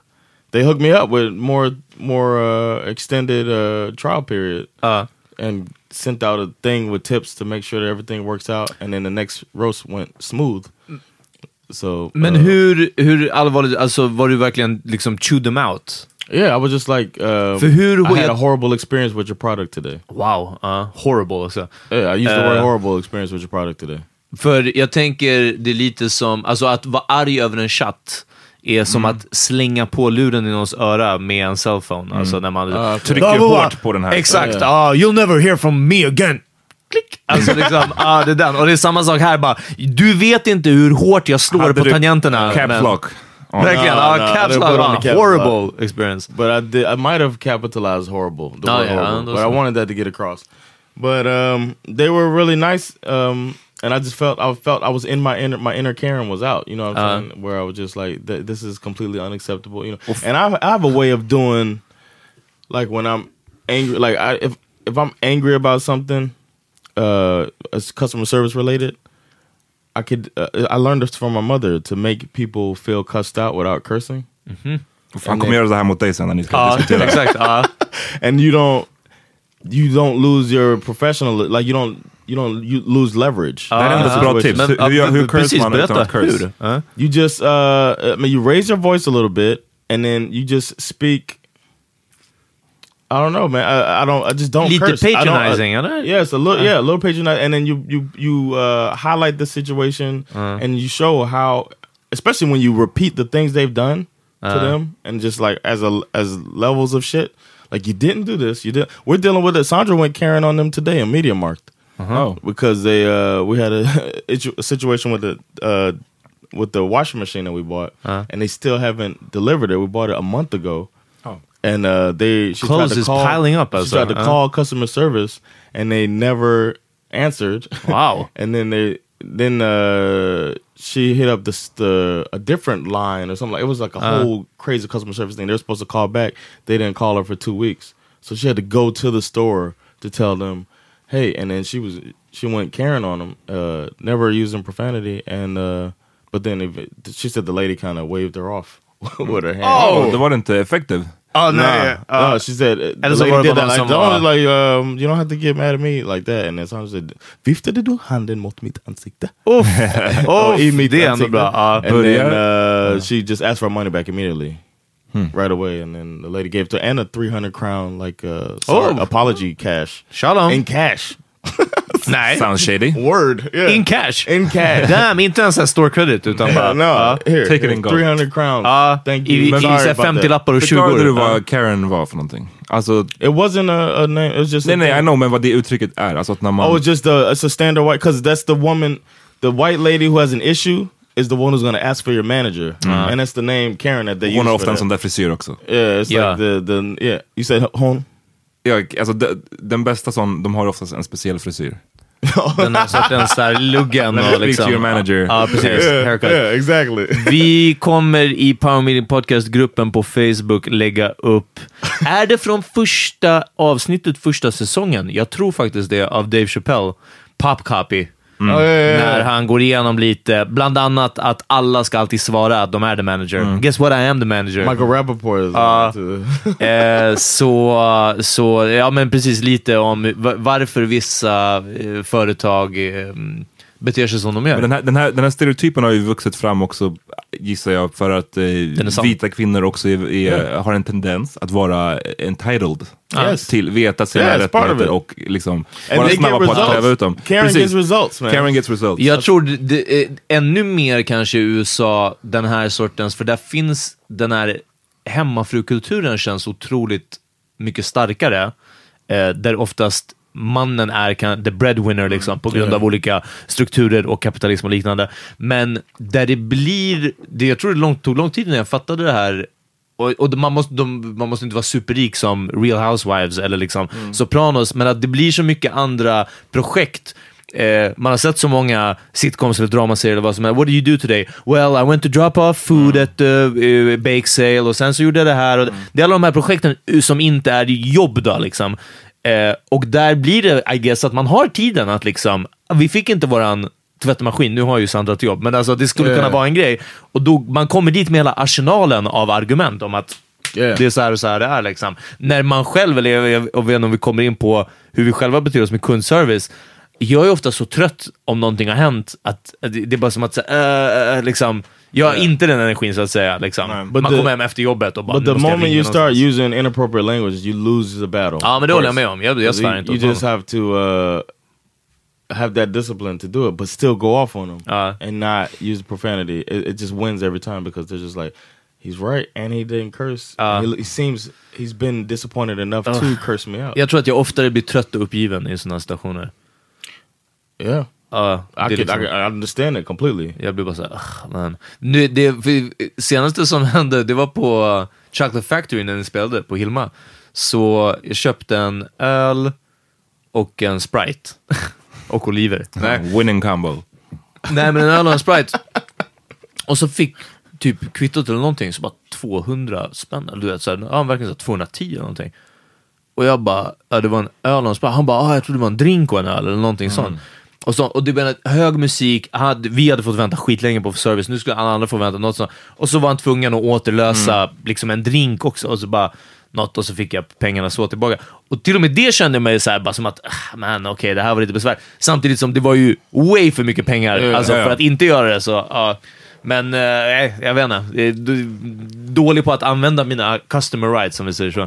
they hooked me up with more more uh extended uh trial period. Uh and sent out a thing with tips to make sure that everything works out and then the next roast went smooth. So Men uh, hur, hur allvarligt, alltså var du verkligen liksom chew them out? Yeah, I was just like uh För hur I had a horrible experience with your product today. Wow, uh, horrible också. Yeah, I used the Eh, word horrible experience with your product today. För jag tänker, det är lite som, alltså att vara arg över en chatt är som Mm. att slänga på luren i någons öra med en cellphone. Alltså när man Ah, Trycker Ja, vad- hårt på den här. Exakt, ah, you'll never hear from me again. Klick! Alltså liksom, ah, det är den. Och det är samma sak här bara, du vet inte hur hårt jag slår Hade på tangenterna. Caps lock. on? Verkligen, No, ah, no, caps lock, on caps horrible experience. But I did. I might have capitalized horrible. The Oh, word yeah, horrible. But I wanted that to get across. But um, they were really nice. Um, and I just felt I felt I was in my inner my inner Karen was out. You know what I'm Uh-huh. saying? Where I was just like, th- this is completely unacceptable. You know. And I, I have a way of doing, like when I'm angry. Like I, if if I'm angry about something, uh, as customer service related. I could. Uh, I learned this from my mother to make people feel cussed out without cursing. Han kommer göra det här mot dig sen när ni ska Ja, diskutera. exakt. ja. and you don't you don't lose your professional like you don't you don't you lose leverage. Det här är ändå ett bra tips. Men, Hur, hur, hur precis, man berätta att curse? hur. Ja. You just uh I mean you raise your voice a little bit and then you just speak I don't know, man. I, I don't. I just don't Lite curse. I don't- I- patronizing, eller? Yes, a little. Yeah, a little patronizing, and then you you you uh, highlight the situation Uh. and you show how, especially when you repeat the things they've done to Uh. them, and just like as a as levels of shit. Like you didn't do this. You did. We're dealing with it. Sandra went carrying on them today in Media Markt. Oh. because they uh we had a, a situation with the uh with the washing machine that we bought Uh. and they still haven't delivered it we bought it a month ago. And uh they she Clothes tried to is call, piling up, she alltså. tried to Uh. call customer service and they never answered Wow. and then they then uh she hit up this the a different line or something like it was like a Uh. whole crazy customer service thing they're supposed to call back they didn't call her for two weeks so she had to go to the store to tell them hey and then she was she went Karen on them uh never using profanity and uh but then if it, she said the lady kind of waved her off with her hand Oh, det var inte effektiv. Ja, Nah, nej. ja. no, she said uh, the lady did that. Like, don't, like, um, you don't have to get mad at me like that. And then Sandra said, viftade du handen mot mitt ansikte? Och uff, i mitt det är ändå ansikte. bra. Ja. And then uh, she just asked for money back immediately. Hmm. Right away, and then the lady gave to her and a 300 crown like uh, sorry, Oh. apology cash. Shalom. In cash. Nej. Sounds shady. Word. Yeah. In cash. In cash. Damn, inte ens en store credit utan bara... no, ja. here, Take it in gold. 300 crowns. Ja, Thank i, you. i, Men i about 50 that. lappar och 20 Förklarade du vad Karen var för någonting? Alltså, It wasn't a, a name. It was just nej a nej. I know, men vad det uttrycket är. Alltså att när man... Oh, it's just a it's a standard white because that's the woman, the white lady who has an issue is the one who's to ask for your manager, and that's the name Karen that they hon use. har for ofta en sån där frisyr också. Yeah, it's Yeah. like the the yeah. You said hon. Ja, alltså de, den bästa sån, de har oftast en speciell frisyr. Den här sortens så här luggen och liksom... your manager. Ja, precis. Haircut. yeah, exactly. Vi kommer i Power Meeting Podcast-gruppen på Facebook lägga upp... Är det från första avsnittet, första säsongen? Jag tror faktiskt det, av Dave Chappelle. Pop Copy. Yeah, När han går igenom lite, bland annat att alla ska alltid svara att de är the manager. Guess what, I am the manager. Michael Rappaport is too. Eh, så, så, ja men precis lite om va- varför vissa eh, företag eh, beter sig som de gör. Men den här, den, här, den här stereotypen har ju vuxit fram också, gissar jag, för att eh, vita kvinnor också är, är, har en tendens att vara entitled. Yes. Till veta sina Yeah, of rättigheter och liksom And vara snabba på att kräva ut dem. Karen Precis. gets results, man. Karen gets results. Jag tror det, det är ännu mer kanske i USA, den här sortens, för där finns den här hemmafrukulturen känns otroligt mycket starkare. Eh, där oftast mannen är kan, the breadwinner liksom, på grund av olika strukturer och kapitalism och liknande. Men där det blir, det, jag tror det lång, tog lång tid när jag fattade det här och, och man, måste, de, man måste inte vara superrik som Real Housewives eller liksom Sopranos, men att det blir så mycket andra projekt. Eh, man har sett så många sitcoms eller dramaserier eller vad som helst. What do you do today? Well, I went to drop off food at the uh, bake sale och sen så gjorde jag det här. Och Det är alla de här projekten som inte är jobb då liksom. Eh, och där blir det, I guess, att man har tiden att liksom, vi fick inte våran tvättmaskin, nu har ju Sandra ett jobb, men alltså det skulle Yeah. kunna vara en grej. Och då, man kommer dit med hela arsenalen av argument om att Yeah. det är så här och så här det är. Liksom. När man själv, eller jag, jag, jag vet inte om vi kommer in på hur vi själva beter oss med kundservice, jag är ofta så trött om någonting har hänt att det är bara som att säga, äh, liksom, jag har inte den energin så att säga. Liksom. Man the- kommer hem efter jobbet och bara, But "Nu the moment you start någonstans." using inappropriate language, you lose the battle. Ja, men det håller jag med om. Jag, jag svär inte you just honom. have to uh, have that discipline to do it, but still go off on them Uh. and not use profanity. It, it just wins every time because they're just like, he's right and he didn't curse. Uh. he, he seems he's been disappointed enough to curse me out. Jag tror att jag oftare blir trött och uppgiven i sådana situationer. Yeah, Ja, I, could, liksom- I, I understand it completely. Jag blir bara såhär, "Ugh, man. Nu, det senaste som hände, det var på uh, Chocolate Factory när ni spelade på Hilma. Så jag köpte en öl och en Sprite. och oliver. Nej. Winning combo. Nej men en öl och en Sprite. Och så fick typ kvittot eller någonting, så bara 200 spänn. eller Du vet, så här, ja, verkligen så här 210 eller någonting. Och jag bara, ja, det var en öl och en Sprite. Han bara, ah, jag trodde det var en drink och en öl eller någonting sånt. Och, så, och var en hög musik, hade, vi hade fått vänta skitlänge på service, nu skulle alla andra få vänta. Något sånt. Och så var han tvungen att återlösa liksom en drink också. Och så bara, något och så fick jag pengarna så tillbaka. Och till och med det kände jag mig så här, bara som att, ah, man okej, det här var lite besvär. Samtidigt som det var ju way för mycket pengar, Ja, alltså ja. för att inte göra det så, ja. Men eh, jag vet inte. Jag är dålig på att använda mina customer rights, om vi säger så.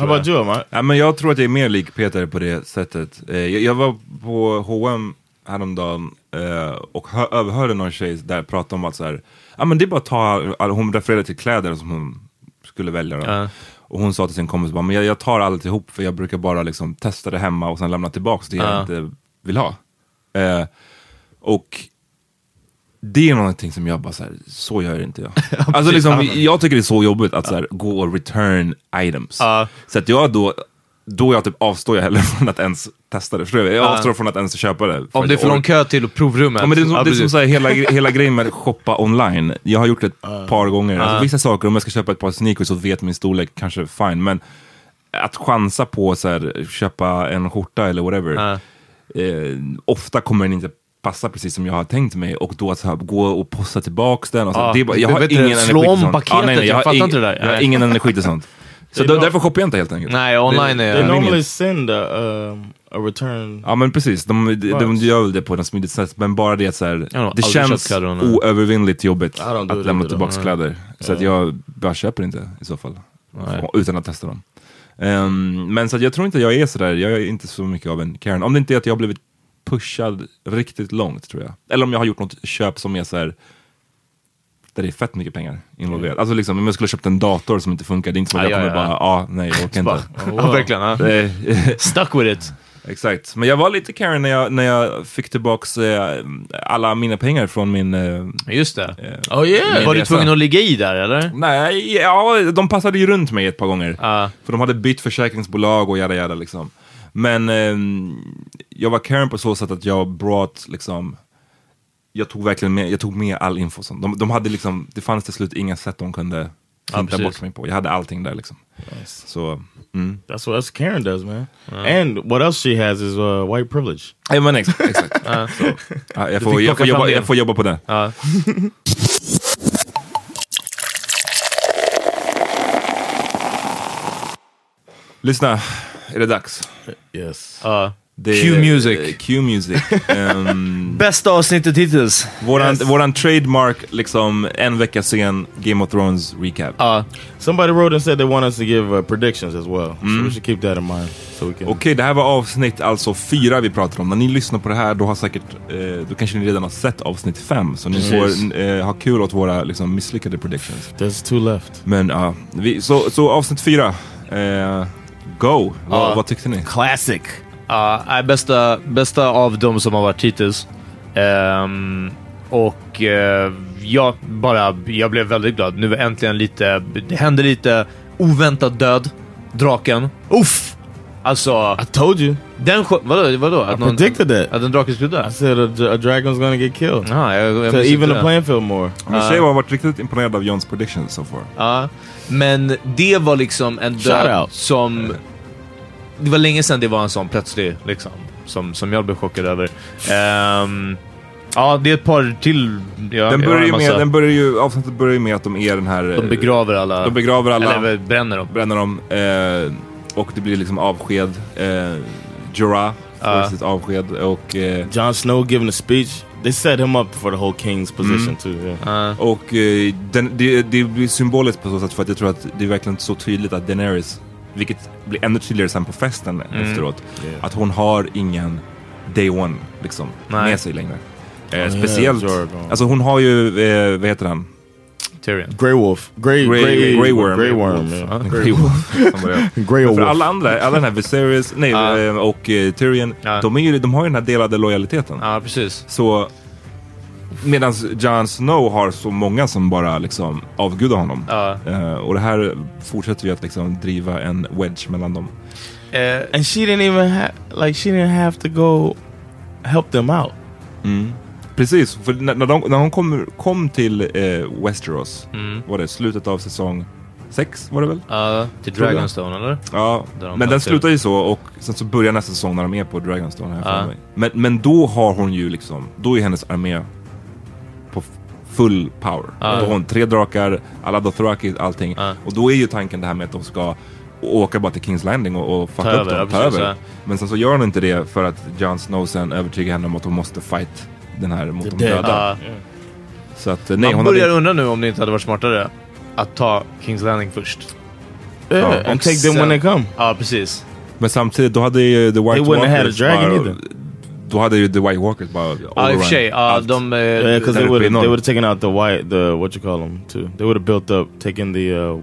How about you, man? Ja, men jag tror att jag är mer lik Peter på det sättet. Eh, jag, jag var på H&M häromdagen eh, och hö, överhörde någon tjej där prata om att så här, ja men det är bara att ta, all- hon refererade till kläder som hon skulle välja. Då. Ja. Och hon sa till sin kompis, bara, men jag, jag tar alltihop för jag brukar bara liksom testa det hemma och sen lämna tillbaka det jag Ja. inte vill ha. Eh, och det är någonting som jag bara så här, så gör inte jag. alltså liksom, jag tycker det är så jobbigt att så här, gå och return items. Ja. Så att jag då, då jag typ avstår jag hellre från att ens testa det. Förstår du? Jag avstår från att ens köpa det. Om att det är för lång kö till provrummet. Ja, men det är som, det är som så här, hela, hela grejen med att shoppa online. Jag har gjort det ett par gånger. Alltså, vissa saker, om jag ska köpa ett par sneakers och vet min storlek, kanske fine. Men att chansa på här, köpa en skjorta eller whatever. Eh, ofta kommer den inte passa precis som jag har tänkt mig. Och då att så här, gå och posta tillbaks den. Och så. Ja, det är bara, jag har ingen energi slå till om sånt. paketet, jag har fattar inte det där. Jag har Nej. ingen energi till sånt. Så They då, know- därför shoppar jag inte helt enkelt. Nej, online är... They normally Convenient. send a, um, a return. Ja men precis, de, de, de gör väl det på ett smidigt sätt. Men bara det att så här, det känns oövervinnligt jobbigt att lämna tillbaka kläder. Så att jag bara köper inte i så fall. Utan att testa dem. Ehm, men så att jag tror inte jag är sådär, jag är inte så mycket av en Karen. Om det inte är att jag har blivit pushad riktigt långt tror jag. Eller om jag har gjort något köp som är så här där det är fett mycket pengar involverat. Alltså liksom, om jag skulle köpt en dator som inte funkar, det är inte så att Ja, jag ja, kommer ja. bara, ja, nej, jag orkar inte. ja, verkligen. Ja. Stuck with it. Exakt, men jag var lite Karen när jag, när jag fick tillbaks eh, alla mina pengar från min... Eh, Just det. Oh yeah! Var du resa. tvungen att ligga i där eller? nej, ja, de passade ju runt mig ett par gånger. Ja. För de hade bytt försäkringsbolag och jada jada liksom. Men ehm, jag var Karen på så sätt att jag brought liksom jag tog verkligen med, jag tog med all info. Som, de, de hade liksom, det fanns till slut inga sätt de kunde Ja, finta precis. bort mig på. Jag hade allting där liksom. Så, mm. That's what that's Karen does, man. And what else she has is uh, white privilege. Ja, men exakt. exakt. Så, ja, jag, får, jag, får jobba, jag får jobba på det. Ja. Lyssna, är det dags? Yes. Ja. Det, Cue music. eh, Cue music. Ehm, Bästa avsnittet hittills. våran, Yes. våran trademark, liksom en vecka sen Game of Thrones recap. Ja. Somebody wrote and said they want us to give uh, predictions as well. So we should keep that in mind. So. Okej, det här var avsnitt alltså fyra vi pratar om. När ni lyssnar på det här, då har säkert, eh, då kanske ni redan har sett avsnitt fem. Så ni Precis. får eh, ha kul åt våra liksom, misslyckade predictions. There's two left. Men ja, vi, så, så avsnitt fyra. Eh, go! Vad, Ja. vad tyckte ni? Classic. Ja, nej, bästa, bästa av dem som har varit hittills. Ehm, och eh, jag bara, jag blev väldigt glad. Nu är äntligen lite, det hände lite oväntad död. Draken. Uff! Alltså, I told you. den vadå? vadå? Att, I predicted that. att en drake skulle dö? I said a, a dragon's gonna get killed. Jaha, jag, jag visste even the det. playing field more. Men tjejer har varit riktigt imponerad av Johns predictions so far. Ja, men det var liksom en död som... Det var länge sedan det var en sån plötslig, liksom, som, som jag blev chockad över. Ehm, ja, det är ett par till. Ja, Den börjar, ju med, den börjar ju, avsnittet börjar ju med att de är den här... De begraver alla. De begraver alla. Eller bränner dem. bränner dem. Eh, och det blir liksom avsked. Eh, Jorah får Ja. sitt avsked. Och, eh, Jon Snow giving a speech. They set him up for the whole king's position too. Yeah. Ja. och eh, den, det, det blir symboliskt på så sätt för att jag tror att det är verkligen så tydligt att Daenerys, vilket blir ännu tydligare sen på festen Mm. efteråt, att hon har ingen day one liksom, Nej. med sig längre. Eh, speciellt, alltså hon har ju, eh, vad heter han? Tyrion. Grey Wolf. Grey, Grey- Grey, Grey Worm. Grey Worm. Ja, Grey Wolf. Grey Men För Wolf. alla andra, alla den här Viserys nej, eh, och eh, Tyrion, Ja. de, är ju, de har ju den här delade lojaliteten. Ja, precis. Så medan Jon Snow har så många som bara liksom avgudar honom. Eh, och det här fortsätter ju att liksom driva en wedge mellan dem. And she didn't even have, like, she didn't have to go help them out. Precis, för när, när, de, när hon kom, kom till eh, Westeros, Mm. var det slutet av säsong sex var det väl? ja, till Tror jag. Dragonstone, eller? Ja, de men den slutar ju så och sen så börjar nästa säsong när de är på Dragonstone. Här mig. men, men då har hon ju liksom, då är hennes armé på full power. Ja. Då har hon tre drakar, alla Dothraki, allting. Ja. Och då är ju tanken det här med att de ska åka bara till Kings Landing och, och fucka upp dem, ta över. Men sen så gör hon inte det för att Jon Snow sen övertygar henne om att hon måste fight den här mot de döda. Ja. Så att nej, Man hon börjar hade... undra nu om det inte hade varit smartare att ta Kings Landing först. Yeah, Ja, and och take them when they come. Ja, precis. Men samtidigt, då hade ju The White They wouldn't have had a Walkers dragon bara, either. Då hade ju The White Walkers bara all Ja, i och för sig. Ja, de... Yeah, because they would have taken out the white the what you call them too. They would have built up, taken the uh,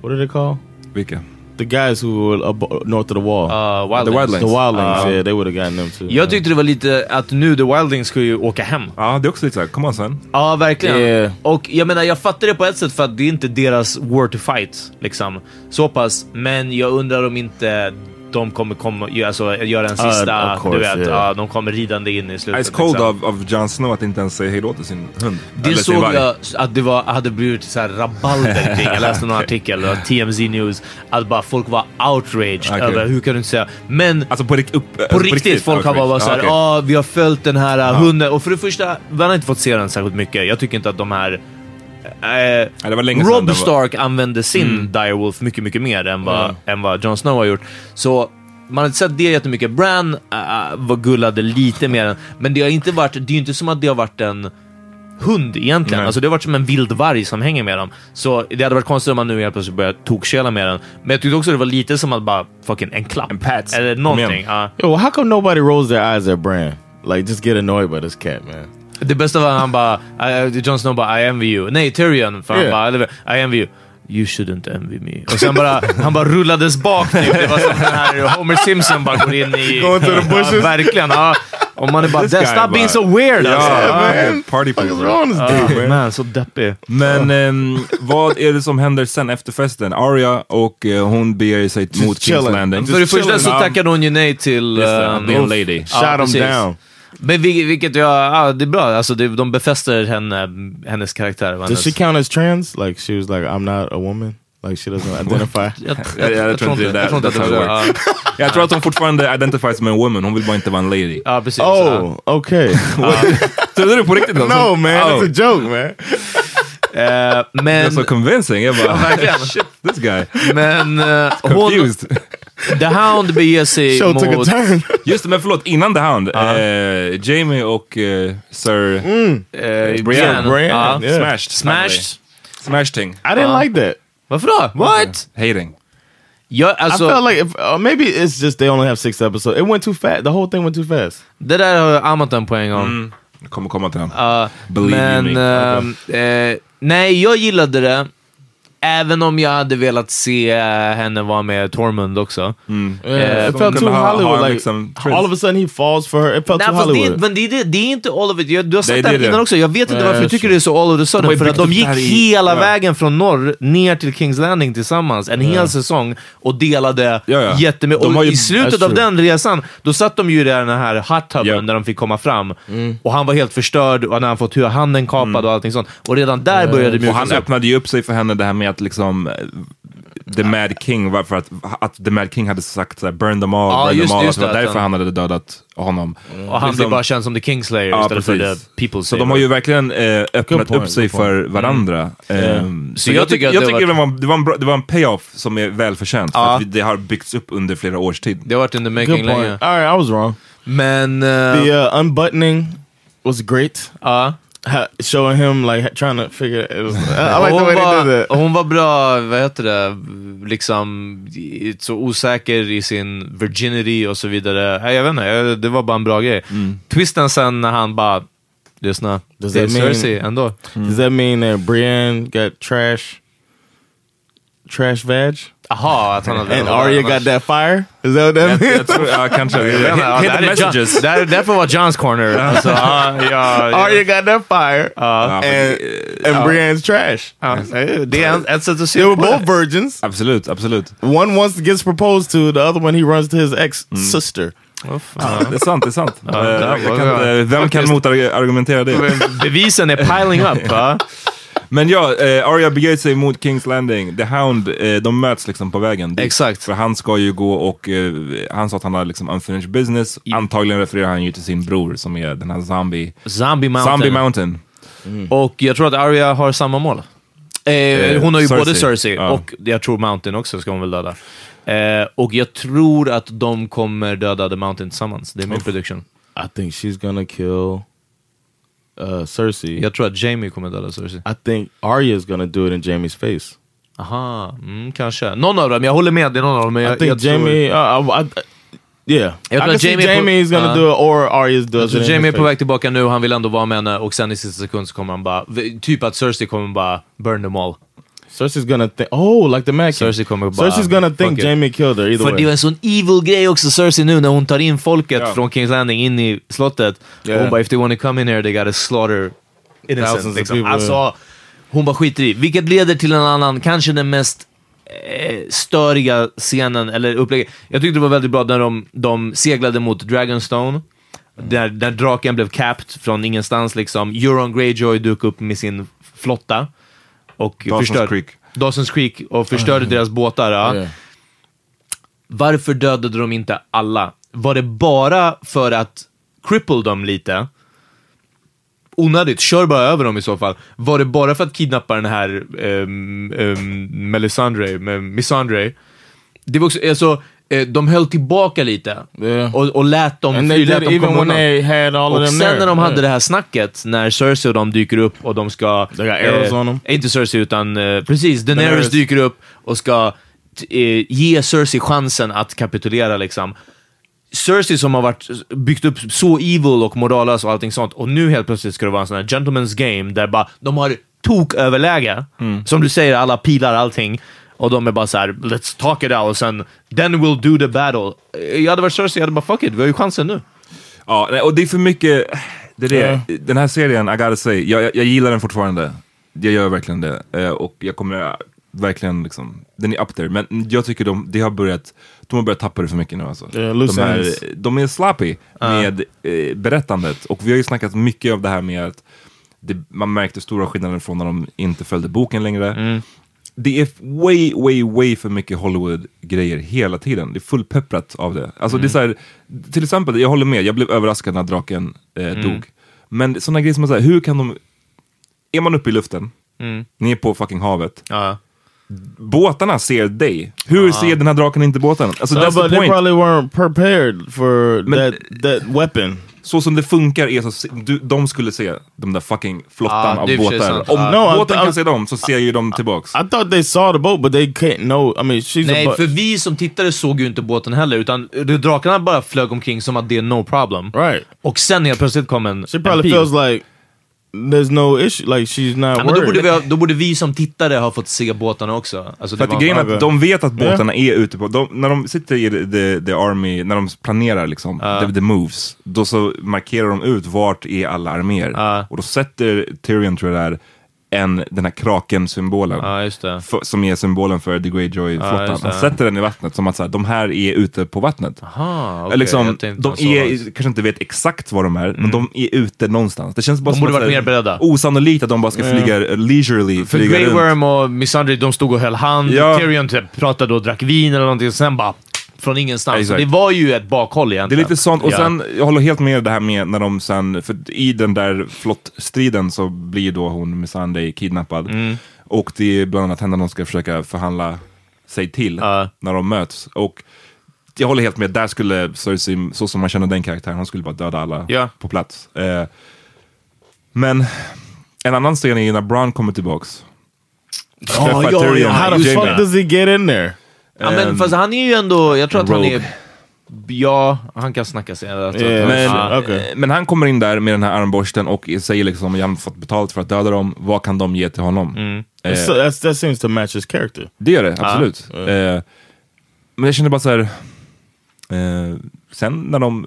what are they called? Vilka? The guys who were up north of the wall. Ja, The Wildlings. Wildlings. the wildlings, Uh, yeah, they would have gotten them too. Jag tyckte det var lite att nu The Wildlings ska ju åka hem. Ja, det är också lite såhär, come on sen. Ja, verkligen. Yeah. Och jag menar, jag fattar det på ett sätt för att det är inte deras war to fight, liksom. Så pass. Men jag undrar om inte de kommer komma, alltså, göra en sista, of course, du vet, yeah. ja, de kommer ridande in i slutet. Ice cold liksom. av, Jon Snow att inte ens säga hejdå till sin hund. Det såg jag att det var, hade blivit så här rabalder kring. Jag läste någon artikel, TMZ News, att bara folk var outraged Okej. över, hur kan du inte säga? Men Alltså på, rikt, upp, på alltså riktigt, folk har bara varit såhär, ja vi har följt den här uh, hunden. Och för det första, vi har inte fått se den särskilt mycket. Jag tycker inte att de här eh, det var länge sedan Rob var- Stark använde sin Mm. Direwolf mycket, mycket mer än vad, Mm. än vad Jon Snow har gjort. Så man har inte sett det jättemycket. Bran äh, var gullade lite mer, än, men det har inte varit, det är ju inte som att det har varit en hund egentligen. Nej. Alltså det har varit som en vild varg som hänger med dem. Så det hade varit konstigt om man nu helt plötsligt börjar tokkela med den. Men jag tyckte också det var lite som att bara fucking en klapp. En pat. Eller någonting. Ja. Yo, how come nobody rolls their eyes at Bran? Like, just get annoyed by this cat, man. Det bästa var han bara, I- Jon Snow bara I envy you. Nej, Tyrion. För han Yeah. bara, eller, I envy you. You shouldn't envy me. Och sen bara, han bara rullades bak typ. Det var som den här Homer Simpson bara går in i... Going to the bushes? Ja, verkligen. Ja. Och man är bara, stop being bara- so weird Ja, alltså. man. Party people. dude, man? så deppig. Men ehm, vad är det som händer sen efter festen? Arya och eh, hon beger sig mot Kings. Landing. För det första så tackade hon ju nej till... A lady. Shot him precis. down. Men vil- vilket jag, ja, det är bra. Alltså, det, de befäster henne, hennes karaktär. Does she count as trans? Like, she was like, I'm not a woman? Like, she doesn't identify? Jag, Jag, jag, jag tror inte det jag tror att det det. hon fortfarande identifies som en woman, hon vill bara inte vara en lady. Ja, precis. Oh, okay. Trodde du på riktigt? alltså? no, man, Oh. it's a joke, man. Det men, är så convincing. Jag bara, shit, this guy. men eh, hon, Confused. The Hound beger sig Show took a mot... turn. Just det, men förlåt, innan The Hound. eh, Jamie och eh, Sir eh, Brienne. Brienne, Ja. yeah. Smashed. Smashed. Smashed ting. I didn't like that. Varför då? What? Hating. Jag, alltså, I felt like if, uh, maybe it's just they only have six episodes. It went too fast. The whole thing went too fast. det där har Amat en poäng om. Mm. Jag kommer komma till den. Ja, Believe you men, me. ehm, eh, nej, jag gillade det. Även om jag hade velat se eh, henne vara med Tormund också. Yeah, it de felt too Hollywood. Like liksom tryst. all of a sudden he falls for her. It felt Nej, too det, Hollywood. men det, är det, det är inte all of it. Jag, du har sagt Det det, är här innan också. Jag vet inte Ja, varför du tycker det är så all of the De sudden. För att de gick hela ja. vägen från norr ner till Kings Landing tillsammans. En hel säsong. Och delade ja. jättemycket. Och ju- i slutet av den resan, då satt de ju i den här hot tubben Ja. där de fick komma fram. Och han var helt förstörd och när han fått handen kapad och allting sånt. Och redan där började det Och han öppnade ju upp sig för henne det här med att liksom eh, The Mad King, varför att, att The Mad King hade sagt såhär, burn them all, Ja, burn just them all. det, Alltså, just det var det, att därför han- hade dödat honom. Och han Liksom- blev bara känd som The Kingslayer Ja, istället för precis. The People Så de har ju verkligen eh, öppnat point, upp sig för varandra. Ehm, Så jag tycker att jag det tycker har det, var, det, var en bra, det var en payoff som är välförtjänt. Ja. För att det har byggts upp under flera års tid. Det har varit in the making länge. All right, I was wrong. Men... eh, The uh, unbuttoning was great. ja. Showing him like trying to figure. It was, I, I like the hon, way they var, did that. hon var bra, vad heter det, liksom så osäker i sin virginity och så vidare. Jag vet inte, det var bara en bra grej. Twisten sen när han bara, lyssna, Does det är that mean- Cersei ändå. Does that mean that Brienne got trash, trash vag, Jaha, att han hade... and Arya got that fire? Is that what that Jag, means? jag tror, ja, kanske. Jag vet inte, ja, det här Hidden är John- messages. Det här- det här Johns corner. Alltså, ja, ja, Arya got that fire, Ja, men, and and Brienne's trash. ja, det är en- ett sätt att se They were both virgins. Absolut, absolut. One wants to gets proposed to, the other one he runs to his ex sister. Åh, fan. Det är sant, det är sant. Det jag var- kan, inte- vem kan motargumentera det? Bevisen är piling up. Men ja, eh, Arya beger sig mot Kings Landing. The Hound, eh, de möts liksom på vägen dit. Exakt. För han ska ju gå och, eh, han sa att han har liksom unfinished business. Antagligen refererar han ju till sin bror som är den här zombie, Zombie Mountain. zombie mountain. Och jag tror att Arya har samma mål. Eh, hon har ju Cersei. både Cersei Ja. och jag tror Mountain också ska hon väl döda. Eh, och jag tror att de kommer döda The Mountain tillsammans. Det är min prediction. I think she's gonna kill uh, Cersei. Jag tror att Jamie kommer döda Cersei. I think Arya's gonna do it in Jamie's face. Aha, mm, kanske. Någon av dem, jag håller med. Det är någon av dem. Men I jag, think jag tror- Jamie. Uh, I, I, yeah, I Jag tror can att Jamie på- Jamie's gonna Ja. do it, or Arya's Jag does tror it. Jamie är på väg tillbaka nu, han vill ändå vara med henne och sen i sista sekund så kommer han bara... Typ att Cersei kommer bara burn them all. Cersei's gonna think. Oh, like the Mac. Cersei kommer bara... Cersei's gonna think it. Jamie killed her either För det är way. en sån evil grej också, Cersei nu, när hon tar in folket Ja. från Kings Landing in i slottet. Yeah. hon bara, if they want to come in here they gotta slaughter Thousands innocent. of Liksom. people, Alltså, hon bara skiter i. Vilket leder till en annan, kanske den mest eh, störiga scenen, eller upplägget. Jag tyckte det var väldigt bra när de, de seglade mot Dragonstone. Där, där draken blev capped från ingenstans liksom. Euron Greyjoy dök upp med sin flotta. Och Dawson's förstörde, Creek. Dawson's Creek och förstörde deras båtar. Ja. Yeah. Varför dödade de inte alla? Var det bara för att cripple dem lite? onödigt. Kör bara över dem i så fall. Var det bara för att kidnappa den här um, um, Melisandre, med Missandre? Det var också, alltså, eh, de höll tillbaka lite Yeah. och, och lät dem And fly, lät dem komma undan. Och sen there. när de hade Yeah. det här snacket, när Cersei och de dyker upp och de ska... They got arrows on them. Inte Cersei utan, eh, precis, Daenerys, Daenerys. dyker upp och ska eh, ge Cersei chansen att kapitulera liksom. Cersei som har varit byggt upp så evil och morallös och allting sånt och nu helt plötsligt ska det vara en sån här gentleman's game där bara de har tok-överläge. Som du säger, alla pilar, allting. Och de är bara så här: let's talk it out och sen then we'll do the battle. Jag hade varit Cersei, jag hade bara fuck it, vi har ju chansen nu. Ja, och det är för mycket... Det är det. Den här serien, I gotta say, jag, jag, jag gillar den fortfarande. Jag gör verkligen det. Eh, och jag kommer verkligen liksom, den är up there. Men jag tycker de, de har börjat, de har börjat tappa det för mycket nu alltså. Yeah, de, är, ends. de är sloppy med eh, berättandet. Och vi har ju snackat mycket av det här med att det, man märkte stora skillnader från när de inte följde boken längre. Det är way, way, way för mycket Hollywood-grejer hela tiden. Det är fullpepprat av det. Alltså det är så här, till exempel, jag håller med, jag blev överraskad när draken eh, dog. Men sådana grejer som här, hur kan de... Är man uppe i luften, ni är på fucking havet, Ja. båtarna ser dig. Hur ser den här draken inte båten? Alltså No, that's but the they point. probably weren't prepared for Men- that that weapon. Så som det funkar är så, du, de skulle se de där fucking flottan Ja, av båtar. Om Ja. No, båten kan se dem så ser ju de tillbaks. I thought they saw the boat, but they can't know. I mean, she's Nej, a för vi som tittare såg ju inte båten heller, utan drakarna bara flög omkring som att det är no problem. right. Och sen helt plötsligt kom en, She en probably pil. feels like there's no issue. Like she's not Ja, men då, borde vi, ha- då borde vi som tittare ha fått se båtarna också. Alltså, För det att var, grejen är att de vet att båtarna är ute på, de, när de sitter i the, the, the army, när de planerar liksom, the, the moves, då så markerar de ut vart är alla arméer. Ja. Och då sätter Tyrion, tror jag det är, en, den här kraken-symbolen. Ja, som är symbolen för The Ja, Greyjoy-flottan. det. Han sätter den i vattnet som att så här, de här är ute på vattnet. Aha, Eller liksom, de är, kanske inte vet exakt var de är, men de är ute någonstans. Det känns bara De som borde att, varit mer beredda. Osannolikt att de bara ska flyga leisurely, För flyga Grey. Worm och Missandei, de stod och höll hand. Ja. Tyrion typ pratade och drack vin eller någonting, och sen bara från ingenstans. Så Exakt. det var ju ett bakhåll Det är egentligen. lite sånt, och sen, jag håller helt med det här med när de sen, för i den där flottstriden så blir då hon Missandei kidnappad. Mm. Och det är bland annat henne de ska försöka förhandla sig till Ja. när de möts. Och jag håller helt med, där skulle Cersei, så som man känner den karaktären, hon skulle bara döda alla Ja. på plats. Eh, men en annan scen är när Bron kommer tillbaks. Ja, Tyrion ja, How the fuck does he get in there? Ja, men Ehm, fast han är ju ändå, jag tror att han är... Ja, han kan snacka sig. Jag tror Yeah. att han- Men, ja. eh, men han kommer in där med den här armborsten och säger liksom, jag har fått betalt för att döda dem, vad kan de ge till honom? Mm. Eh, So that's, that seems to match his character. det gör det, absolut. Eh, men jag känner bara så här, eh, sen när de,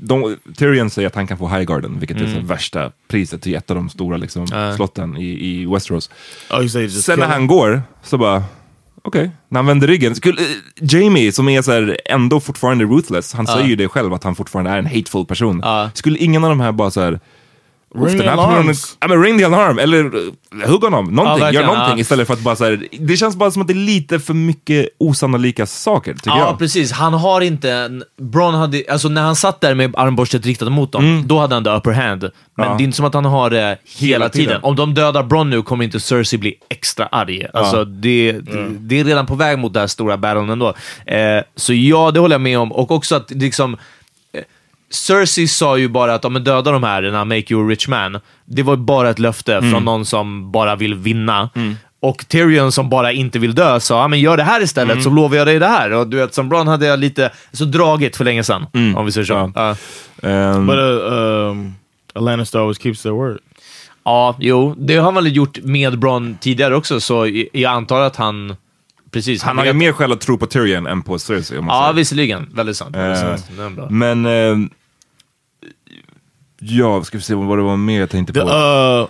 de, Tyrion säger att han kan få Highgarden, vilket är så här värsta priset till ett av de stora liksom, slotten i, i Westeros. Oh, you say just Sen när kill han him? går, så bara, okej, när han vänder ryggen. Skulle, eh, Jamie, som är så här, ändå fortfarande ruthless, han säger ju det själv att han fortfarande är en hateful person. Skulle ingen av de här bara så här, Ring "Uff, the alarms." Ja, men ring the alarm, eller uh, hugg honom, någonting, gör någonting ja. istället för att bara så här, det känns bara som att det är lite för mycket osannolika saker, tycker Ja, jag. precis. Han har inte en... Bron hade, alltså när han satt där med armborstet riktat mot dem, då hade han the upper hand. Men Ja. det är inte som att han har det hela, Hela tiden. tiden. Om de dödar Bron nu kommer inte Cersei bli extra arg. Alltså, det, det, det är redan på väg mot den här stora battlen ändå. Eh, så ja, det håller jag med om. Och också att liksom... Cersei sa ju bara att om man dödar de här, den här make you a rich man, det var bara ett löfte från någon som bara vill vinna. Och Tyrion som bara inte vill dö sa, men gör det här istället så lovar jag dig det här. Och du vet, som Bron hade jag lite så dragit för länge sedan, om vi säger så. Ja. Ja. Ehm, But uh, um, a Lannister always keeps their word. Ja, jo, det har man väl gjort med Bron tidigare också, så jag antar att han... Precis. han har ju mer skäl att tro på Tyrion än på Cersei. Om man Ja, säger. visserligen. Väldigt sant. Väldigt sant. Bra. Men, ehm, ja, ska vi se vad det var mer jag tänkte The på. uh,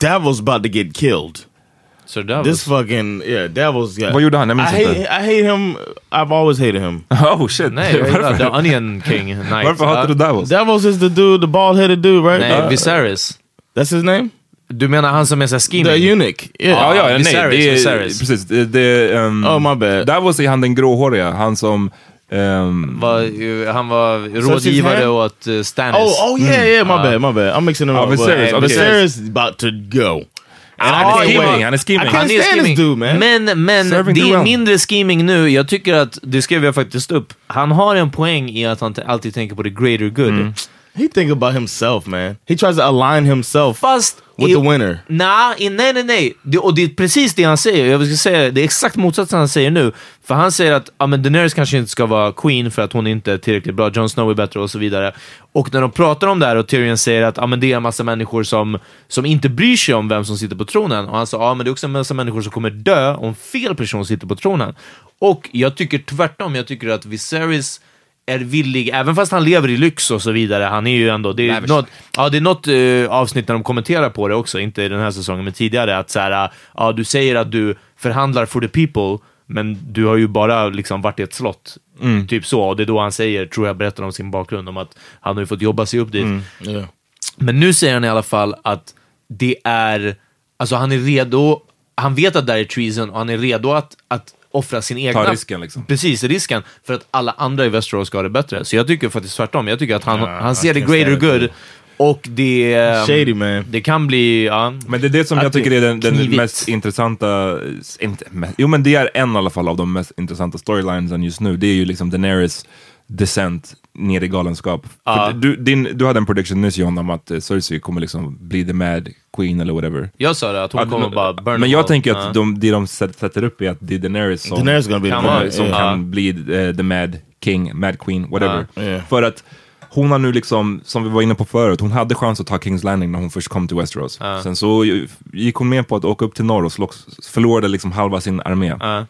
Davil's about to get killed. Det där This fucking yeah, Davil's got. Vad gjorde han? Jag I minns hate, inte. I hate him. I've always hated him. Oh shit. Nej, Varför? The Onion King Knight. Varför hatar du Ja. Davos? Davos is the dude, the bald headed dude, right? Nej, Uh, Viserys. that's his name. Du menar han som är såhär scheming? The eunuch. Yeah. Ja, ja, nej, Viserys, det är, Viserys. precis. Det, det, um, Oh, my bad. Davos är han den gråhåriga, han som... Ehm, Var, han var rådgivare åt uh, Stannis. Oh, oh yeah, yeah. My Ja. bad, my bad. I'm mixing them Oh, up. Viserys, okay. Viserys is about to go. And han är scheming, wait. han är scheming. I Han är this dude, man. Men, men Serving det är mindre scheming nu. Jag tycker att, det skrev jag faktiskt upp, han har en poäng i att han alltid tänker på the greater good. Mm. He think about himself, man. He tries to align himself Fast with i- the winner. Nah, nej, nej, nej. Det, och det är precis det han säger. Jag ska säga det är exakt motsatsen han säger nu. För han säger att ja, men Daenerys kanske inte ska vara queen för att hon inte är tillräckligt bra, Jon Snow är bättre och så vidare. Och när de pratar om det här och Tyrion säger att ja, men det är en massa människor som, som inte bryr sig om vem som sitter på tronen. Och han sa men det är också en massa människor som kommer dö om fel person sitter på tronen. Och jag tycker tvärtom. Jag tycker att Viserys är villig, även fast han lever i lyx och så vidare, han är ju ändå, det är något, ja, det är något eh, avsnitt när de kommenterar på det också, inte i den här säsongen, men tidigare, att så här, ja, du säger att du förhandlar for the people, men du har ju bara liksom varit i ett slott. Typ så, och det är då han säger, tror jag berättar om sin bakgrund, om att han har ju fått jobba sig upp dit. Yeah. Men nu säger han i alla fall att det är, alltså han är redo, han vet att det här är treason och han är redo att, att offra sin egna... risken, liksom. Precis, risken för att alla andra i Västerås ska ha det bättre. Så jag tycker faktiskt tvärtom, jag tycker att han, Ja, han ser the greater good och det... ehm, Shady, man. Det kan bli, ja. Men det är det som jag tycker är den, den mest intressanta, inte, mest, jo men det är en i alla fall av de mest intressanta storylinesen just nu. Det är ju liksom Daenerys descent ner i galenskap. Ja. För du, din, du hade en prediction nyss John om att eh, Cersei kommer liksom bli the mad queen eller whatever. Jag sa det, att hon Ja, kommer bara burn Men jag all. tänker Ja. att de, det de sätt- sätter upp är att det är Daenerys som, Daenerys gonna be the Kan vara, som yeah. kan bli eh, the mad king, mad queen, whatever. Ja. Ja. För att hon har nu liksom, som vi var inne på förut, hon hade chans att ta Kings Landing när hon först kom till Westeros. Sen så gick hon med på att åka upp till norr och slogs, förlorade liksom halva sin armé. Ja.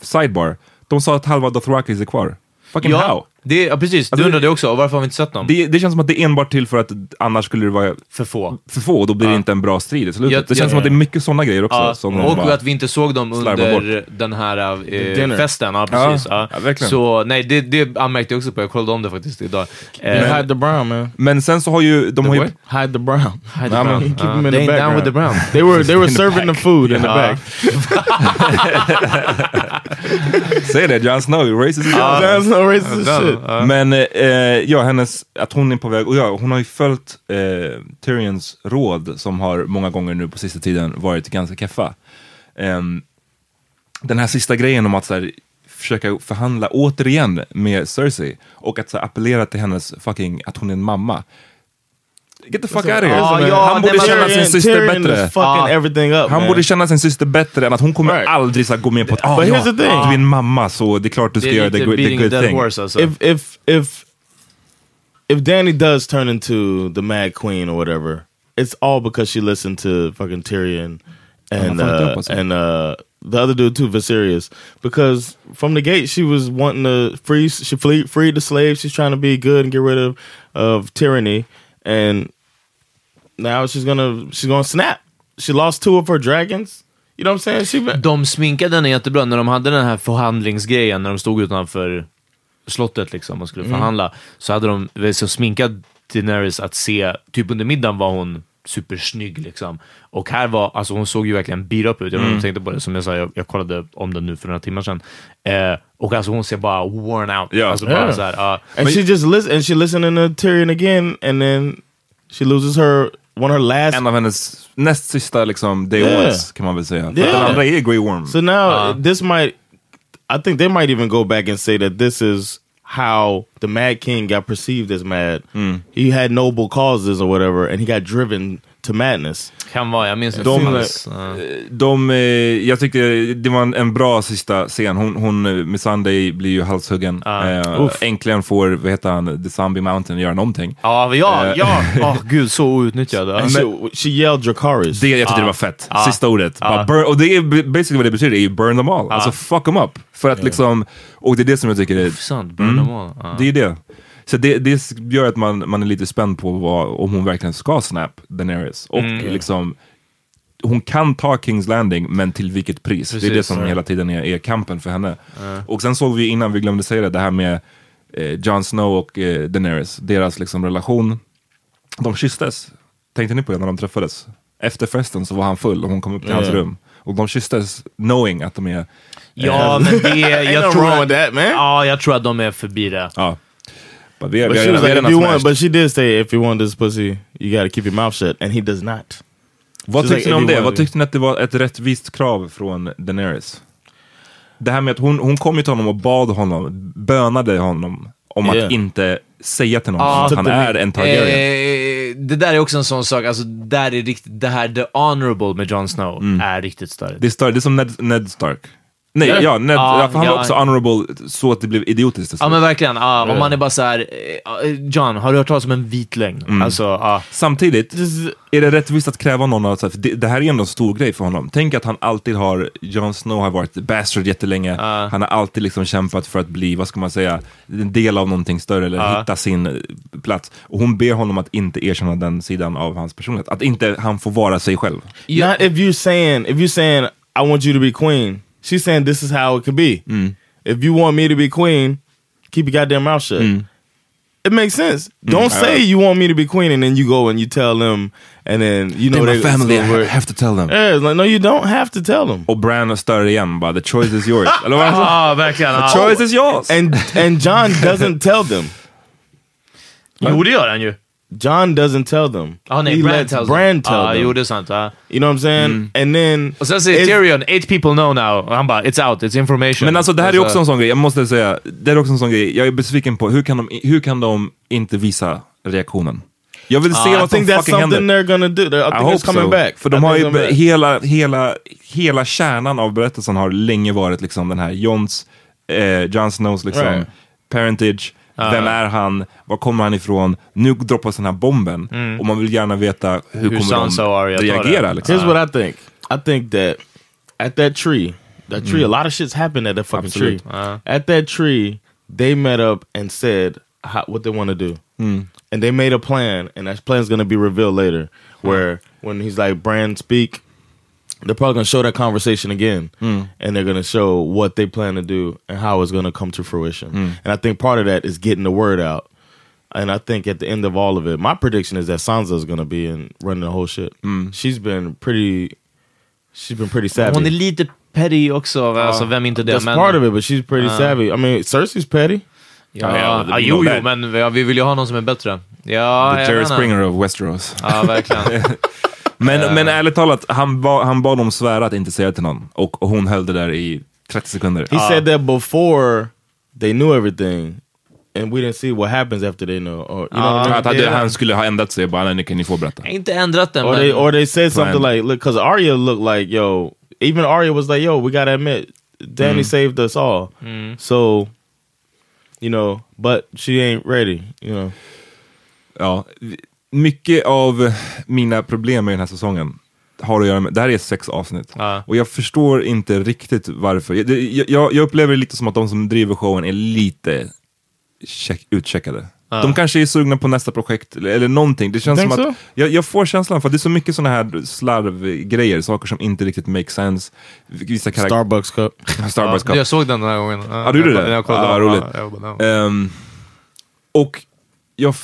Sidebar, de sa att halva Dothrakis är kvar. Fucking how? Ja, det, ja, precis. Du Alltså, undrade också, varför har vi inte sett dem? Det, det känns som att det är enbart till för att annars skulle det vara För få. för få och då blir det inte en bra strid i slutet. Jag- det känns jag- som att det är mycket sådana grejer också. Ja, som och att vi inte såg dem under den här eh, festen. Ja, precis. Ja, Ja, ja. Så nej, det, det anmärkte jag också på. Jag kollade om det faktiskt idag. Yeah, Eh, hide the brown, man. Men sen så har ju, de har ju? Hide the brown. hide the Ja, brown. men- Keep Ja, them in they the ain't down with the brown. They were they were serving the food in the Ja. back. säg det, Jon Snow, racist ja. That's no racist shit. Men eh, ja, hennes, att hon är på väg, och ja, hon har ju följt eh, Tyrions råd som har många gånger nu på sista tiden varit ganska keffa. Ehm, den här sista grejen om att så här, försöka förhandla återigen med Cersei och att så här, appellera till hennes fucking, att hon är en mamma. Get the fuck out of here. Ja, ja, Han borde nej, men- känna sin syster Tyrion bättre. is fucking everything up, Han man. borde känna sin syster bättre än att hon kommer Right. aldrig så här, gå med på att ah, But ja, here's the thing. du är en mamma så det är klart du ska göra the, good- the good thing. horse alltså. if if if if Danny does turn into the Mad Queen or whatever, it's all because she listened to fucking Tyrion and fucked up uh, and uh, the other dude too, Viserys. Because from the gate, she was wanting to free. She flee, freed the slaves. She's trying to be good and get rid of of tyranny. And now she's gonna she's gonna snap. She lost two of her dragons. You know what I'm saying? She De sminkade henne jättebra när de hade den här förhandlingsgrejen, när de stod utanför slottet liksom och skulle förhandla. Så hade de så sminkat Daenerys att se, typ under middagen var hon supersnygg liksom. Och här var, alltså hon såg ju verkligen beat up ut. Jag du tänkte på det, som jag sa, jag, jag kollade om den nu för några timmar sedan. Eh, och alltså hon ser bara worn out. Ja. Alltså bara Ja. så här, ja. and she just listen and she listening to Tyrion again, and then she loses her one of her last En av hennes näst sista liksom day Yeah. ones kan man väl säga. För Yeah. Den andra är Grey Worm. So now uh-huh. this might, I think they might even go back and say that this is how the Mad King got perceived as mad. Hmm. He had noble causes or whatever, and he got driven to madness. Kan vara, jag minns inte. De-. Ja. De, eh, jag tyckte det var en, en bra sista scen. Hon, hon eh, med Sunday blir ju halshuggen. Uff. äntligen får, vad heter han, The Zombie Mountain göra någonting. Ja, ja, ja. Åh gud, så outnyttjad. Ja. And she, she yelled Dracarys. Det, jag tyckte det var fett. Ja. Sista ordet. Bara burn, och det är basically vad det betyder, är ju burn them all. Alltså fuck them up. För att liksom, och det är det som jag tycker är, Sant, burn them all. Det är det. Så det, det gör att man, man är lite spänd på vad, om hon verkligen ska snap Daenerys. Och Mm. liksom, hon kan ta Kings Landing, men till vilket pris? det är det Precis, som ja. hela tiden är, är kampen för henne. Och sen såg vi innan, vi glömde säga det, det här med eh, Jon Snow och eh, Daenerys, deras liksom relation. De kysstes. Tänkte ni på det när de träffades? Efter festen så var han full och hon kom upp till hans Ja. rum. Och de kysstes knowing att de är... Ja, men det... Jag tror att, that, man. Ja, jag tror att de är förbi det. Ja. But vi, But she was like, if you want, but she did say if you want this pussy, you gotta keep your mouth shut, and he does not. Vad tyckte like, ni om det? Vad tyckte ni att det var ett rättvist krav från Daenerys? Det här med att hon, hon kom ju till honom och bad honom, bönade honom om Yeah. att inte säga till någon Ja. att han är en Targaryen. Eh, det där är också en sån sak, alltså där är riktigt, det här the honorable med Jon Snow är riktigt större. Det är, större, det är som Ned, Ned Stark. Nej, Ja. Ned, Ja, ja, för han var ja. också honorable så att det blev idiotiskt Ja men verkligen, ja, om man är bara såhär, eh, John, har du hört talas om en vit lögn? Alltså, ja. Samtidigt är det rättvist att kräva någon att, för det, det här är ändå en stor grej för honom. Tänk att han alltid har, Jon Snow har varit bastard jättelänge, han har alltid liksom kämpat för att bli, vad ska man säga, en del av någonting större eller hitta sin eh, plats. Och hon ber honom att inte erkänna den sidan av hans personlighet, att inte han får vara sig själv. Not if you're saying if you're saying I want you to be queen. She's saying this is how it could be. Mm. If you want me to be queen, keep your goddamn mouth shut. Mm. It makes sense. Mm. Don't say you want me to be queen and then you go and you tell them and then you know They're my they- family, I so have to tell them. Yeah, it's like, no, you don't have to tell them. Och Bran stör igen, bara the choice is yours. Eller vad han verkligen. The choice is yours! And and John doesn't tell them. Jo, det gör han ju. John doesn't tell them. Ja, nej, he Bran lets tells Bran them. tell Ja, them. jo, det är sant. Ja. You know what I'm saying? And then Och sen säger Tyrion, eight people know now. Och han bara, it's out, it's information. Men alltså det här är också en sån grej, jag måste säga, det är också en sån grej, jag är besviken på, hur kan de, hur kan de inte visa reaktionen? Jag vill se I vad som think that's fucking händer. something they're gonna do. They're- I I think hope it's coming so. back. För I de har think ju, hela, hela, hela kärnan av berättelsen har länge varit liksom den här Jons, eh, Jon Snows liksom, Right. parentage, vem är han, var kommer han ifrån, nu droppas den här bomben och man vill gärna veta hur, Hur kommer Sansa de reagera. Liksom. Here's what I think. I think that at that tree, that tree, a lot of shit's happened at that fucking Absolute. tree. At that tree, they met up and said how, what they want to do, and they made a plan, and that plan's gonna be revealed later. Where when he's like Bran speak, they're probably gonna show that conversation again, mm. and they're gonna show what they plan to do and how it's gonna come to fruition. Mm. And I think part of that is getting the word out. And I think at the end of all of it, my prediction is that Sansa is gonna be in running the whole shit. Mm. She's been pretty, she's been pretty savvy. Hon är lite petty också, alltså vem är inte det? That's men, part of it, but she's pretty savvy. I mean, Cersei's petty. Ja, Ja, ja, det- jo, no, jo, that- men ja, vi vill ju ha någon som är bättre. Ja, The Jerry. Springer of Westeros. Ja, verkligen. Men, men ärligt talat, han, ba, han bad dem svära att inte säga till någon. Och, och hon höll det där i 30 sekunder. He said that before they knew everything, and we didn't see what happens after they know. Or you know what I mean? Att han, skulle ha ändrat sig, bara nej, kan ni få berätta. Inte ändrat den, Or men... they or they said something like, look, because Arya looked like, yo, even Arya was like, yo, we gotta admit, Danny saved us all. So, you know, but she ain't ready. You know, Ja, mycket av mina problem med den här säsongen har att göra med, det här är sex avsnitt. Ja. Och jag förstår inte riktigt varför. Jag, jag, jag upplever det lite som att de som driver showen är lite check, utcheckade. De kanske är sugna på nästa projekt eller, eller någonting. Det känns som Think att, so? jag, jag får känslan för att det är så mycket sådana här slarvgrejer, saker som inte riktigt make sense. Vissa karak- Starbucks cup. Starbucks Ja, cup. jag såg den den här gången. Ja, du gjorde jag, det? Jag kollade. Ja, roligt. Ja, jag bara, ja. Ehm, och jag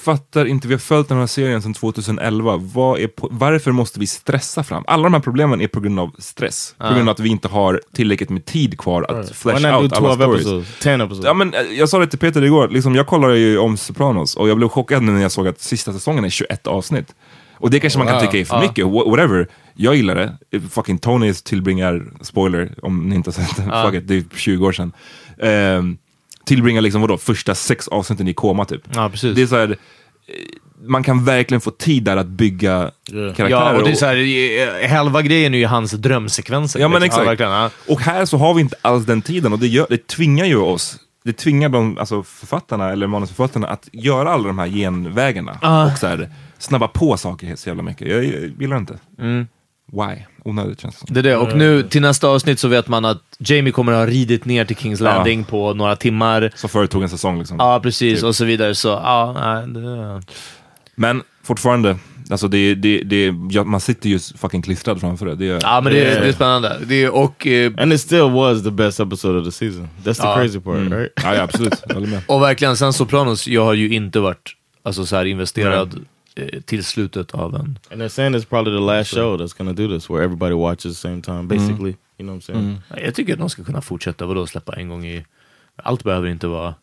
fattar inte, vi har följt den här serien sedan 2011. Vad är varför måste vi stressa fram? Alla de här problemen är på grund av stress. På grund av att vi inte har tillräckligt med tid kvar att Why flesh not do out alla 12 stories. episodes, 10 episodes? Ja, men, eh, jag sa det till Peter igår, liksom, jag kollade ju om Sopranos och jag blev chockad när jag såg att sista säsongen är 21 avsnitt. Och det kanske man kan Wow. tycka är för Ja. mycket, wha- whatever. Jag gillar det. Fucking Tony tillbringar, spoiler om ni inte har sett det, fuck it, det är 20 år sedan. Ehm, tillbringar liksom vadå, första sex avsnitten i koma typ. Ja, precis. Det är så här, eh, man kan verkligen få tid där att bygga karaktärer. Ja, och det är så här, eh, halva grejen är ju hans drömsekvenser. Ja, men liksom. exakt. ja. Och här så har vi inte alls den tiden och det, gör, det tvingar ju oss, det tvingar de, alltså författarna eller manusförfattarna att göra alla de här genvägarna och så här, snabba på saker så jävla mycket. Jag, jag gillar inte. Why? Onödigt känns det som. Det är det. Och nu till nästa avsnitt så vet man att Jamie kommer att ha ridit ner till Kings Landing på några timmar. Som förut tog en säsong liksom. Ja, precis. Typ. Och så vidare. Så ja, nej, det... Men fortfarande, alltså det, det, det, ja, man sitter ju fucking klistrad framför det. det gör, Ja, men det, är- det är spännande. Det är, och, eh, And it still was the best episode of the season. That's the Ah. crazy part, right? ja, ja, absolut. Jag håller med. och verkligen, sen Sopranos, jag har ju inte varit alltså, så här investerad eh, till slutet av en... And they're saying it's probably the last show that's gonna do this, where everybody watches at the same time, basically. You know what I'm saying? Mm. Jag tycker att de ska kunna fortsätta, vadå släppa en gång i... Allt behöver inte vara...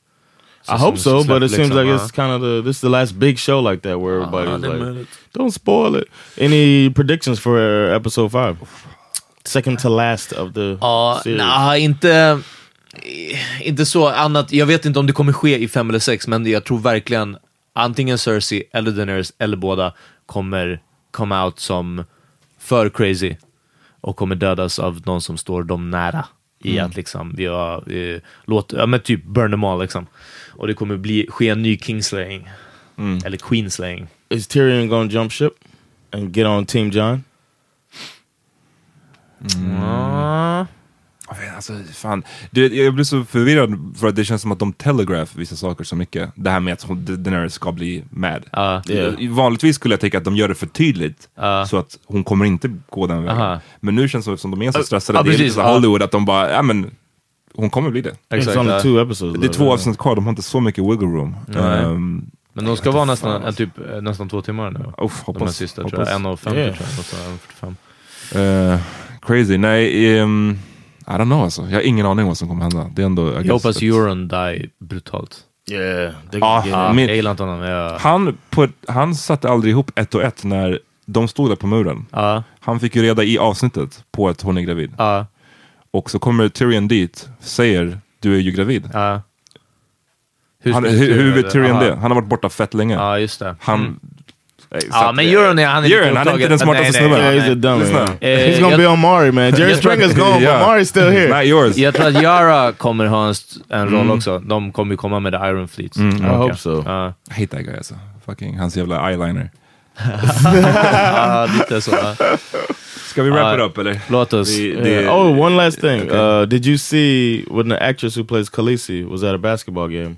I hope so, but it seems liksom, like ja. it's kind of the this is the last big show like that where Ah, everybody's like, don't spoil it. Any predictions for uh, episode five? Second to last of the Ja, series. nej, inte, inte så annat. Jag vet inte om det kommer ske i fem eller sex, men jag tror verkligen antingen Cersei eller Daenerys eller båda kommer come out som för crazy och kommer dödas av någon som står dem nära i Mm. att liksom, ja, eh, låt, ja men typ burn them all liksom. Och det kommer bli, ske en ny kingslaying. Eller queenslaying. Is Tyrion gonna jump ship and get on Team John? Jag vet, Alltså, fan. Du, jag blir så förvirrad för att det känns som att de telegraph vissa saker så mycket. Det här med att Daenerys ska bli mad. Ja. Jag- Vanligtvis skulle jag tänka att de gör det för tydligt så att hon kommer inte gå den vägen. Aha. Men nu känns det som att de är så stressade. ja, det är lite så. Hollywood att de bara, ja men hon kommer bli det. Two episodes Det är två yeah. avsnitt kvar, de har inte så mycket wiggle room. Nej. Ehm, Men de ska vara nästan, eh, typ, eh, nästan två timmar nu. Uff, de här hoppas- sista hoppas. tror jag. 1.50 Yeah. tror jag. och så 1.45. eh, crazy. Nej, ehm, I don't know alltså. Jag har ingen aning vad som kommer hända. Det är ändå... Jag hoppas Euron die brutalt. Yeah, they Ja, get Ja, min- jag gillar inte honom. Jag, Han, på, han satte aldrig ihop ett och ett när de stod där på muren. ja, Han fick ju reda i avsnittet på att hon är gravid. ja, Och så kommer Tyrion dit, säger du är ju gravid. Han, skulle hur, hur Tyrion vet Tyrion det? Han har varit borta fett länge. Ja, just det. Han... Mm. Så Ja, att- men Euron är, han är Euron, lite han är inte den upptagen. smartaste Nej, nej, snubben. Yeah, nej, he's a dummy. Lyssna. yeah. Eh, He's gonna be on Mari, man. Jerry Jag tror att- Springer's gone, Yeah. but Mari's still here. Not yours. Jag tror att Yara kommer ha en, st- en roll också. De kommer ju komma med The Iron Fleet. Mm, I hope so. I hate that guy alltså. Fucking, hans jävla eyeliner. Ja, lite så. ja. Ska vi wrap Ja. it up eller? Låt oss. Det- Yeah. Oh, one last thing. Okay. Uh, did you see when the actress who plays Khaleesi was at a basketball game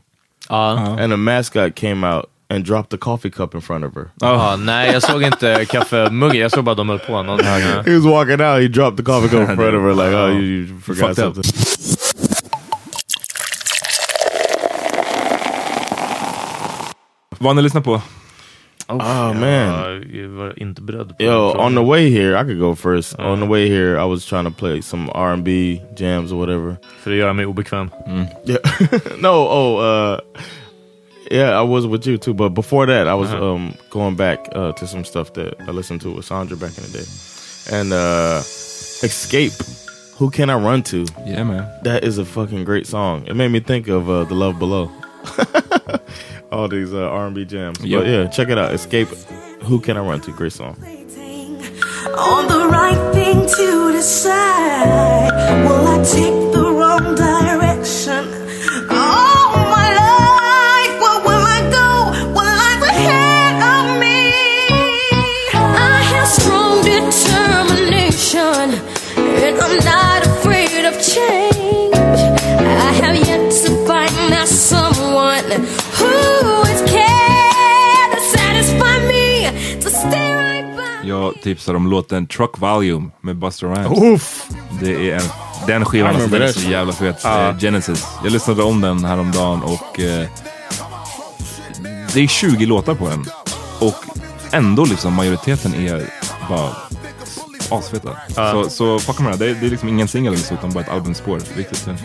Ja. and a mascot came out and dropped the coffee cup in front of her? Ja, nej, jag såg inte kaffemuggen. Jag såg bara att de höll på. Någon, ja. He was walking out, he dropped the coffee cup in front of her like, oh, you, you forgot Fucked up. something. Vad ni lyssnar på? Oh, man. Jag var inte beredd på Yo, den on the way here, I could go first. On the way here, I was trying to play some R&B jams or whatever. För att göra mig obekväm. Mm. Yeah. no, oh, uh, yeah, I was with you too. But before that, I was um, going back uh, to some stuff that I listened to with Sandra back in the day. And uh, Escape, Who Can I Run To? Yeah man. That is a fucking great song. It made me think of uh, The Love Below. All these uh, R&B jams. Yep. But yeah, check it out. Escape, Who Can I Run To? Great song. on the right thing to decide. Will I take the tipsar om låten Truck Volume med Buster Rhymes. Oof. Det är en, den skivan, alltså, den är så jävla fet. Ja. Eh, Genesis. Jag lyssnade om den häromdagen och eh, det är 20 låtar på den. Och ändå liksom majoriteten är bara asfeta. Så, så fucka med det. Det är, det är liksom ingen singel utan bara ett albumspår. Riktigt fint.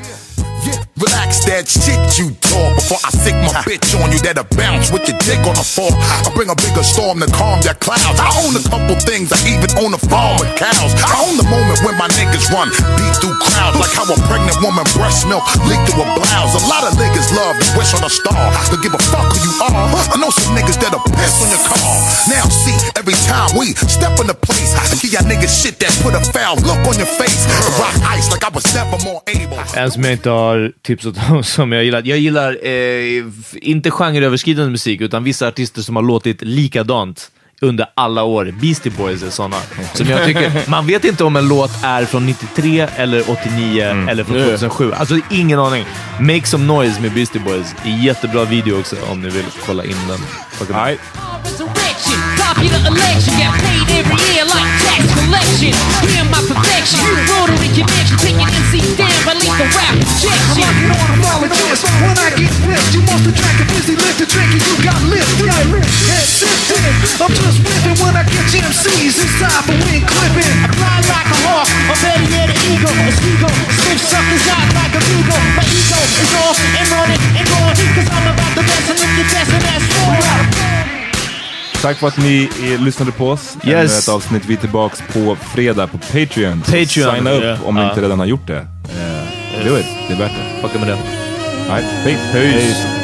That shit you talk before I sick my bitch on you that'll bounce with your dick on the floor. I bring a bigger storm to calm your clouds. I own a couple things, I even own a farm with cows. I own the moment when my niggas run, beat through crowds like how a pregnant woman breast milk leak through a blouse. A lot of niggas love to wish on a star, to give a fuck who you are. I know some niggas that'll piss on your car. Now see, every time we step in the place, I give y'all niggas shit that put a foul look on your face. Rock ice like I was never more able. En som jag inte som jag gillar. Jag gillar eh, inte genreöverskridande musik, utan vissa artister som har låtit likadant under alla år. Beastie Boys är sådana. Som jag tycker, man vet inte om en låt är från 93 eller 89 eller från 2007. Alltså ingen aning. Make some noise med Beastie Boys. Jättebra video också om ni vill kolla in den. Nej. Release the rap rejection. I'm not an apologist. When I get pissed, you must attract a busy lift to drink and you got lift. Yeah, head. I'm seas. It's time for wind clipping. I fly like a hawk, or better yet, an eagle. A seagull, sniff suckers out like a beagle. My ego is off and running and going, cause I'm about the best, and if you're testing, that's more. Tack för att ni eh, lyssnade på oss. Yes. Ännu ett avsnitt. Vi är tillbaks på fredag på Patreon. Patreon, Signa upp ja. om ni inte redan har gjort det. Uh, do it. Det är värt det. Fucka med det. Right. Peace. Peace. Imagine